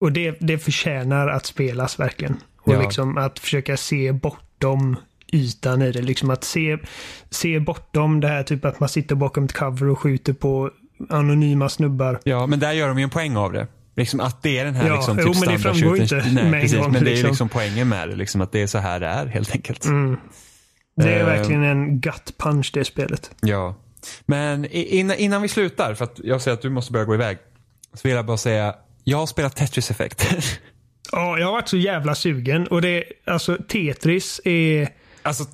Och det, det förtjänar att spelas verkligen. Och Ja. liksom att försöka se bortom ytan i det. Liksom att se, se bortom det här typ att man sitter bakom ett cover och skjuter på anonyma snubbar. Ja, men där gör de ju en poäng av det. Liksom att det är den här Ja, liksom, jo, typ men det framgår inte Nej, precis. gång, Men det är liksom. liksom poängen med det. Liksom, att det är så här det är helt enkelt. Mm. Det är Eh. verkligen en gut punch det spelet. Ja. Men innan, innan vi slutar, för att jag ser att du måste börja gå iväg. Så vill jag bara säga, jag har spelat Tetris Effect. Ja, jag har varit så jävla sugen och det, alltså Tetris är, alltså,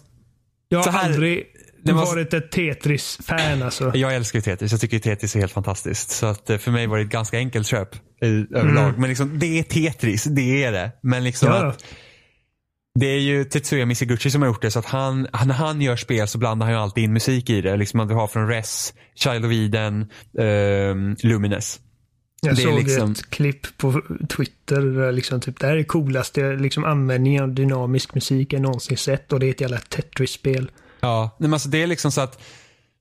jag har här- aldrig det var- varit ett Tetris-fan alltså. jag älskar ju Tetris. Jag tycker Tetris är helt fantastiskt. Så att eh, för mig var det ett ganska enkelt köp överlag. Men liksom, det är Tetris, det är det. Men liksom Mm. Ja. att det är ju Tetsuya Miseguchi som har gjort det. Så att han, när han gör spel så blandar han ju alltid in musik i det. Liksom att du har från Res, Child of Eden, ehm, Lumines. Jag Det såg liksom- ett klipp på Twitter. där Liksom, typ, det här är coolaste liksom, användningen av dynamisk musik jag någonsin sett och det är ett jävla Tetris-spel. Ja, nej, men alltså det är liksom så att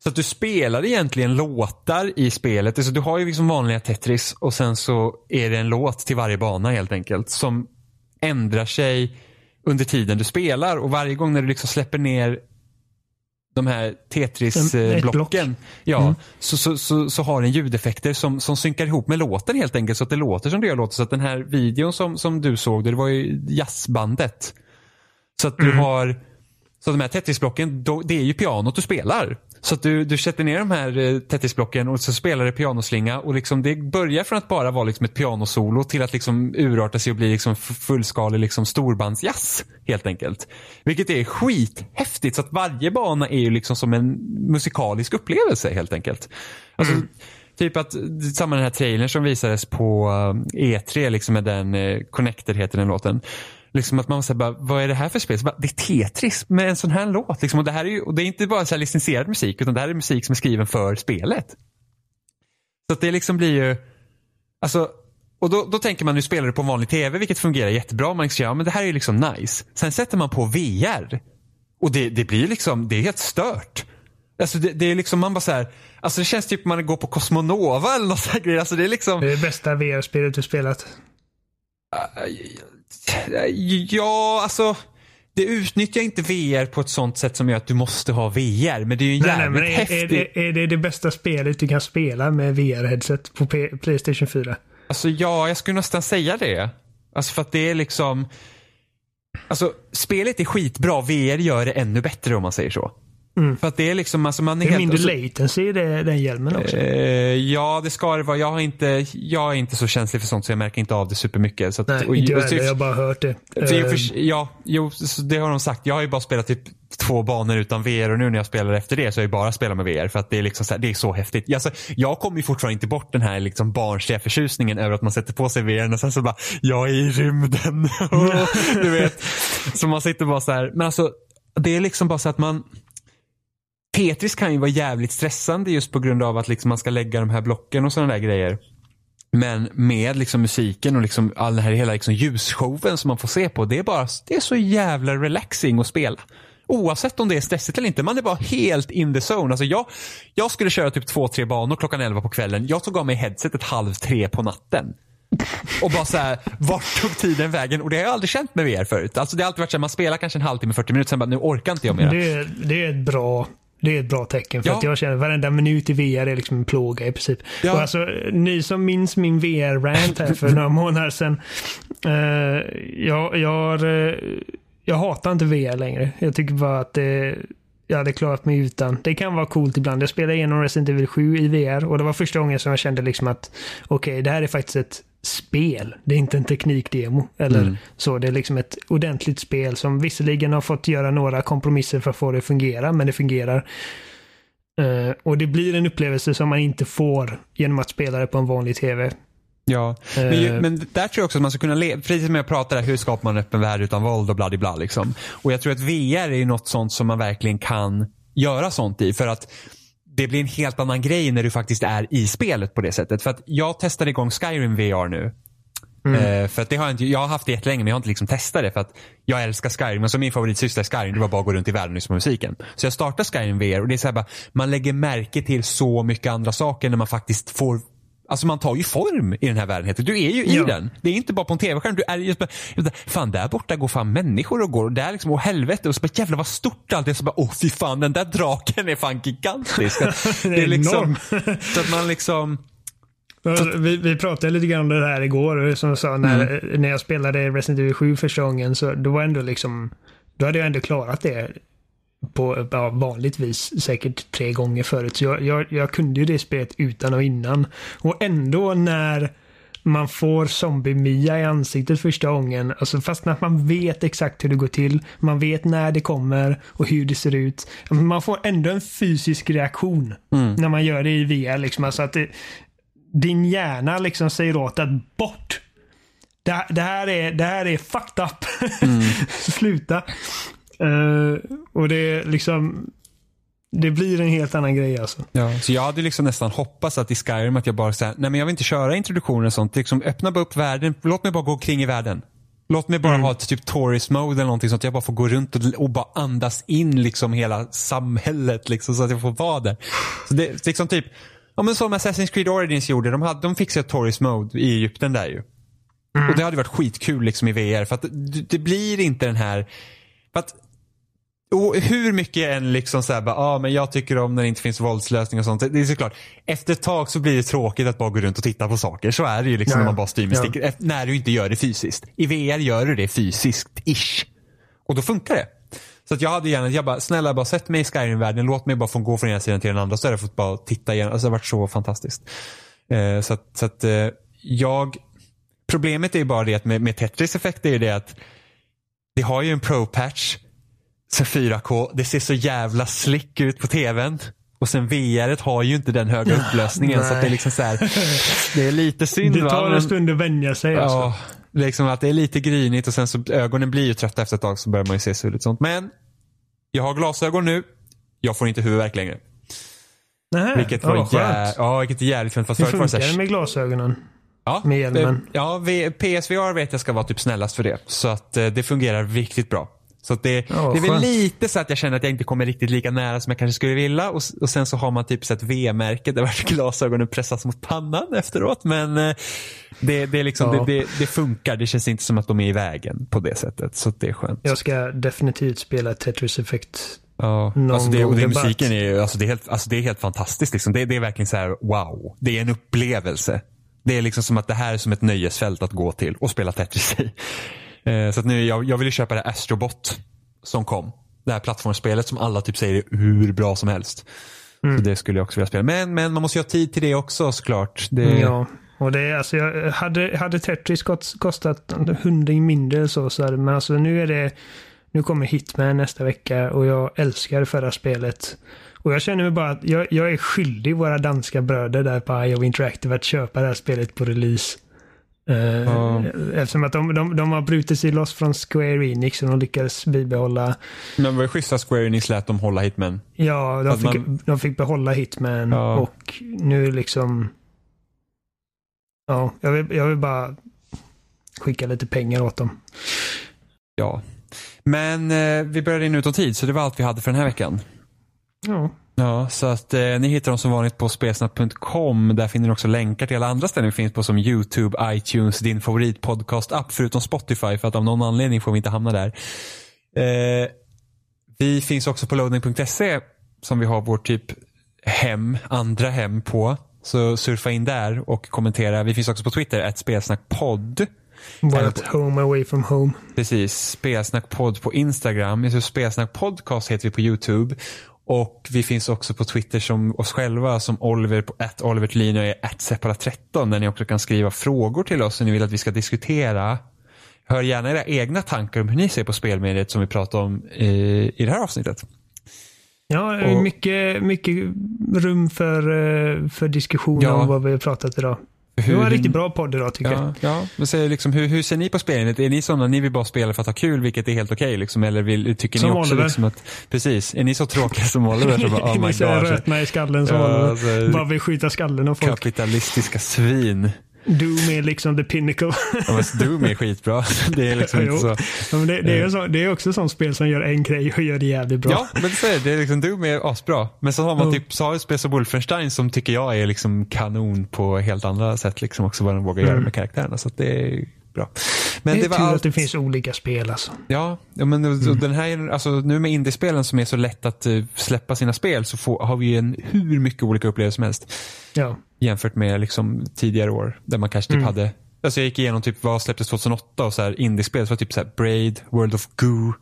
så att du spelar egentligen låtar i spelet. Alltså du har ju liksom vanliga Tetris och sen så är det en låt till varje bana helt enkelt. Som ändrar sig under tiden du spelar och varje gång när du liksom släpper ner de här. Tetris-blocken. Ja, Mm. så, så, så, så har den ljudeffekter som, som synkar ihop med låten helt enkelt. Så att det låter som det gör låter. Så att den här videon som, som du såg, det var ju jazzbandet. Så att du Mm. har så de här Tetrisblocken, det är ju pianot du spelar. Så att du, du sätter ner de här eh, Tetrisblocken och så spelar det pianoslinga och liksom det börjar från att bara vara liksom ett pianosolo till att liksom urarta sig och bli liksom fullskalig liksom storbandsjazz. Helt enkelt. Vilket är skithäftigt så att varje bana är ju liksom som en musikalisk upplevelse helt enkelt. Alltså, Typ att samma den här trailern som visades på eh, E3 liksom med den eh, Connected heter den låten. Liksom att man säger bara, vad är det här för spel? Bara, det är Tetris med en sån här låt. Liksom, och, det här är ju, och det är inte bara så licensierad musik utan det här är musik som är skriven för spelet. Så att det liksom blir ju, alltså, och då, då tänker man nu spelar det på en vanlig tv vilket fungerar jättebra. Man liksom, ja men det här är ju liksom nice. Sen sätter man på VR. Och det, det blir liksom, det är helt stört. Alltså det, det är liksom, man bara så här, alltså det känns typ man går på Cosmonova eller något sånt. Alltså det är liksom, Det är det bästa VR-spelet du spelat. Ja, alltså. Det utnyttjar inte VR på ett sånt sätt som gör att du måste ha VR. Men det är ju en Nej, nej, jävligt men är, är, häftig. det, är det det bästa spelet du kan spela med VR-headset på P- Playstation 4? Alltså ja, jag skulle nästan säga det. Alltså för att det är liksom. Alltså spelet är skitbra. VR gör det ännu bättre om man säger så. För att det är liksom, alltså man är, Mm. Det är helt... mindre latency i den hjälmen också. Eh, ja, det ska det vara. Jag, har inte, jag är inte så känslig för sånt så jag märker inte av det supermycket. Så att, Nej, och- inte jag och- heller. Jag har bara hört det. För, Eh, ja, jo, det har de sagt. Jag har ju bara spelat typ två banor utan VR och nu när jag spelar efter det så har jag bara spelat med VR för att det är liksom så, här, det är så häftigt. Alltså, jag kommer ju fortfarande inte bort den här liksom barnsliga förtjusningen över att man sätter på sig VR och sen så bara, jag är i rymden. du vet. Så man sitter bara så här, men alltså det är liksom bara så att man Tetris kan ju vara jävligt stressande just på grund av att liksom man ska lägga de här blocken och sådana där grejer. Men med liksom musiken och liksom all den här hela liksom ljusshowen som man får se på. Det är bara det är så jävla relaxing att spela. Oavsett om det är stressigt eller inte. Man är bara helt in the zone. Alltså jag, jag skulle köra typ två, tre banor klockan elva på kvällen. Jag tog av mig headsetet halv tre på natten. Och bara så här, vart tog tiden vägen? Och det har jag aldrig känt med VR förut. Alltså det har alltid varit så här, man spelar kanske en halvtimme, 40 minuter, sen bara, nu orkar inte jag mer. det, det är ett bra det är ett bra tecken för Ja. att jag känner att varenda minut i VR är liksom en plåga i princip. Ja. Och alltså, ni som minns min VR-rant här för några månader sedan. Eh, jag, jag, har, eh, jag hatar inte VR längre. Jag tycker bara att det, jag hade klarat mig utan. Det kan vara coolt ibland. Jag spelade igenom Resident Evil 7 i VR och det var första gången som jag kände liksom att okej, det här är faktiskt ett spel. Det är inte en teknikdemo eller Mm. så. Det är liksom ett ordentligt spel som visserligen har fått göra några kompromisser för att få det att fungera, men det fungerar. Eh, och det blir en upplevelse som man inte får genom att spela det på en vanlig tv. Ja, men, ju, Eh. men där tror jag också att man ska kunna leva, precis som jag pratade hur skapar man en öppen värld utan våld och bla bla liksom. Och jag tror att VR är något sånt som man verkligen kan göra sånt i för att det blir en helt annan grej när du faktiskt är i spelet på det sättet. För att jag testade igång Skyrim VR nu. Eh, för att det har jag, inte, jag har haft det jättelänge men jag har inte liksom testat det för att jag älskar Skyrim. Alltså min favoritsyssla i Skyrim det var bara att gå runt i världen och lyssna på musiken. Så jag startade Skyrim VR och det är så här bara, man lägger märke till så mycket andra saker när man faktiskt får Alltså man tar ju form i den här världen. Du är ju i Ja. den. Det är inte bara på en tv-skärm. Du är bara, fan där borta går fan människor och går. Och där liksom, åh helvete. Och så bara jävlar vad stort allt är. Så bara, åh fy fan den där draken är fan gigantisk. det är liksom, så att man liksom, Vi, vi pratade lite grann om det här igår. Som jag sa, när, när jag spelade Resident Evil 7 första gången så då var ändå liksom, då hade jag ändå klarat det på ja, vanligtvis säkert tre gånger förut. Så jag, jag, jag kunde ju det spelet utan och innan. Och ändå när man får zombie-Mia i ansiktet första gången, alltså fast att man vet exakt hur det går till, man vet när det kommer och hur det ser ut. Man får ändå en fysisk reaktion när man gör det i VR. Liksom. Alltså att det, din hjärna liksom säger åt att bort. Det, det, här, är, det här är fucked up. Sluta. Eh, och det är liksom det blir en helt annan grej alltså. Ja, så jag hade liksom nästan hoppats att i Skyrim att jag bara säger nej men jag vill inte köra introduktioner och sånt. Liksom öppna bara upp världen. Låt mig bara gå kring i världen. Låt mig bara ha ett typ tourist mode eller någonting sånt. Jag bara får gå runt och, och bara andas in liksom hela samhället liksom så att jag får vara där. Så det liksom typ, ja men som Assassin's Creed Origins gjorde. De, hade, de fixade tourist mode i Egypten där ju. Och det hade varit skitkul liksom i VR för att det, det blir inte den här, för att och hur mycket än liksom såhär, ja ah, men jag tycker om när det inte finns våldslösning och sånt. Det är såklart, efter ett tag så blir det tråkigt att bara gå runt och titta på saker. Så är det ju liksom Ja, när man bara styr med Ja. stick. När du inte gör det fysiskt. I VR gör du det fysiskt-ish. Och då funkar det. Så att jag hade gärna, jag bara, snälla bara sätt mig i Skyrim-världen, låt mig bara få gå från ena sidan till den andra. Så hade jag fått bara titta igen. Alltså det har varit så fantastiskt. Eh, så att, så att eh, jag, problemet är ju bara det att med, med Tetris effekt är ju det att det har ju en pro-patch så 4K, det ser så jävla slick ut på tvn. Och sen VR har ju inte den höga upplösningen så att det är nej. liksom så här, det är lite synd Det va, tar men- en stund att vänja sig. Alltså. Ja, liksom att det är lite grynigt och sen så ögonen blir ju trötta efter ett tag så börjar man ju se så ut sånt. Men jag har glasögon nu. Jag får inte huvudvärk längre. Nähä, Vilket ja, var, skönt. jä- ja, vilket är jävligt fint. Fast Hur förut var det så funkar här, det med glasögonen? ja, med hjälmen? Ja, PSVR vet jag ska vara typ snällast för det. Så att eh, det fungerar riktigt bra. Så det, Ja, det är väl lite så att jag känner att jag inte kommer riktigt lika nära som jag kanske skulle vilja. Och, och sen så har man typ så ett V-märke där vart glasögonen pressas mot pannan efteråt. Men eh, det, det, är liksom, Ja. det, det, det funkar. Det känns inte som att de är i vägen på det sättet. Så det är skönt. Jag ska definitivt spela Tetris Effect. Ja, Någon alltså det, och det, musiken är alltså det är helt, alltså det är helt fantastiskt. Liksom. Det, det är verkligen så här, wow. Det är en upplevelse. Det är liksom som att det här är som ett nöjesfält att gå till och spela Tetris i. Eh, så att nu, jag, jag vill ju köpa det Astrobot som kom. Det här plattformsspelet som alla typ säger är hur bra som helst. Mm. Så det skulle jag också vilja spela. Men, men man måste ju ha tid till det också såklart. Det, Ja. Och det alltså, jag hade, hade Tetris kost- kostat en hundring mindre eller så, så hade, men alltså nu är det, nu kommer Hitman nästa vecka och jag älskar förra spelet. Och jag känner mig bara att jag, jag är skyldig våra danska bröder där på IO Interactive att köpa det här spelet på release. Eh, Ja. Eftersom att de, de, de har brutit sig loss från Square Enix och de lyckades bibehålla Men det var ju schysst att Square Enix lät dem hålla Hitman. Ja, de fick, man- de fick behålla Hitman Ja. och nu liksom... Ja, jag vill, jag vill bara skicka lite pengar åt dem. Ja. Men eh, vi började in ut om tid så det var allt vi hade för den här veckan. Ja, Ja, så att eh, ni hittar dem som vanligt på spesnat.com. Där finner ni också länkar till alla andra ställen vi finns på som YouTube, iTunes, din favoritpodcast-app förutom Spotify för att av någon anledning får vi inte hamna där. Eh, vi finns också på loading.se som vi har vårt typ hem, andra hem på. Så surfa in där och kommentera. Vi finns också på Twitter, ett spelsnackpodd. vårt home away from home. Precis, Spelsnackpodd på Instagram. Jag tror Spelsnack Podcast heter vi på YouTube. Och vi finns också på Twitter som oss själva som Oliver på att Oliver Thulin och att Separat13 där ni också kan skriva frågor till oss som ni vill att vi ska diskutera. Hör gärna era egna tankar om hur ni ser på spelmediet som vi pratar om i, i det här avsnittet. Ja, Och- mycket, mycket rum för, eh, för diskussion Ja. om vad vi har pratat idag. Det var en riktigt bra podd idag tycker ja, jag. Ja, men så liksom, hur, hur ser ni på spelandet? Är ni sådana, ni vill bara spela för att ha kul, vilket är helt okej okay, liksom? Eller vill, tycker som ni också Oliver. liksom att, precis, är ni så tråkiga som Oliver? Så bara, oh my ni gosh. rötna i skallen som Ja, Oliver. alltså- Bara vill skjuta skallen av folk. Kapitalistiska svin. Doom är liksom the pinnacle. Ja, men Doom är skitbra. Det är liksom inte så. Ja, men det, det, är ju så, det är också sånt spel som gör en grej och gör det jävligt bra. Ja, men så är det. det är liksom, Doom är asbra. Men så har man Ja. typ, så har spel som Wolfenstein som tycker jag är liksom kanon på helt andra sätt. Liksom också vad den vågar göra Mm. med karaktärerna. Så det är bra. Men det är det, var tur allt. att det finns olika spel alltså. Ja, ja men mm. den här, alltså, nu med indiespelen som är så lätt att eh, släppa sina spel så får, har vi en, hur mycket olika upplevelser som helst. Ja. Jämfört med liksom, tidigare år där man kanske typ Mm. hade Alltså jag gick igenom typ vad släpptes 2008 och så här indiespel. Så var typ så Braid, World of Goo.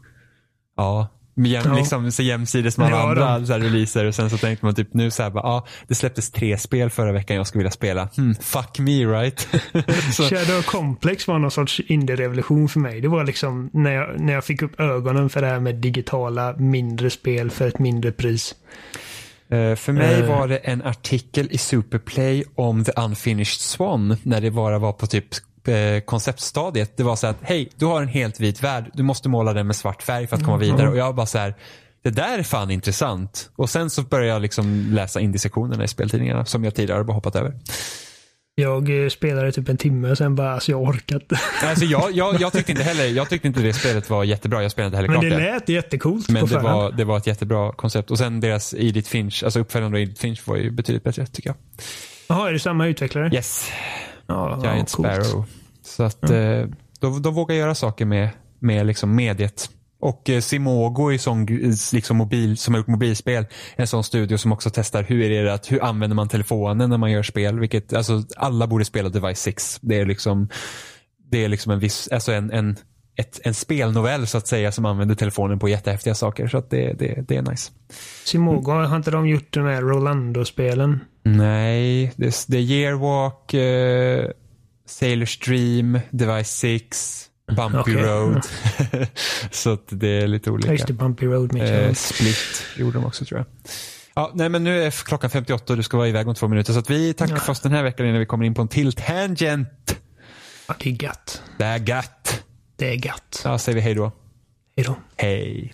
Ja, jäm, Ja. liksom så jämsides med alla Ja, andra så releaser. Och sen så tänkte man typ nu så här bara, ja, det släpptes tre spel förra veckan jag skulle vilja spela. Hmm, fuck me right? så, Shadow Complex var någon sorts indie-revolution för mig. Det var liksom när jag, när jag fick upp ögonen för det här med digitala mindre spel för ett mindre pris. Eh, för mig Eh. var det en artikel i Superplay om The Unfinished Swan när det bara var på typ eh, konceptstadiet. Det var så att, hej, du har en helt vit värld. Du måste måla den med svart färg för att komma vidare. Och jag bara så här, det där är fan intressant. Och sen så började jag liksom läsa indiesektionerna i speltidningarna som jag tidigare bara hoppat över. Jag eh, spelade typ en timme och sen bara, alltså jag orkat. Alltså jag, jag, jag tyckte inte heller, jag tyckte inte det spelet var jättebra. Jag spelade inte heller Men klart det det. lät jättecoolt Men på det var, det var ett jättebra koncept. Och sen deras Edith Finch, alltså uppföljaren av Edith Finch var ju betydligt bättre tycker jag. Jaha, är det samma utvecklare? Yes. Ja, Giant. Sparrow. Så att eh, de, de vågar göra saker med, med liksom mediet. Och eh, Simogo är sån, liksom mobil, som har gjort mobilspel. En sån studio som också testar hur är det att, hur använder man telefonen när man gör spel. Vilket, alltså alla borde spela Device 6. Det är liksom, det är liksom en viss, alltså en, en, ett, en spelnovell så att säga som använder telefonen på jättehäftiga saker. Så att det, det, det är nice. Simogo, har inte de gjort de här Rolando-spelen? Nej, det, är- det är Yearwalk, eh, Sailor Dream, Device 6, Bumpy Okej. Road. så att det är lite olika. just det, Bumpy Road. Eh, Split gjorde de också tror jag. Ja, nej men nu är klockan 58 och du ska vara iväg om två minuter. Så att vi tackar Ja. för oss den här veckan innan vi kommer in på en till tangent. ja, det är gött. Det är gött. Det är gött. Ja, säger vi hej då. Hej då. Hej.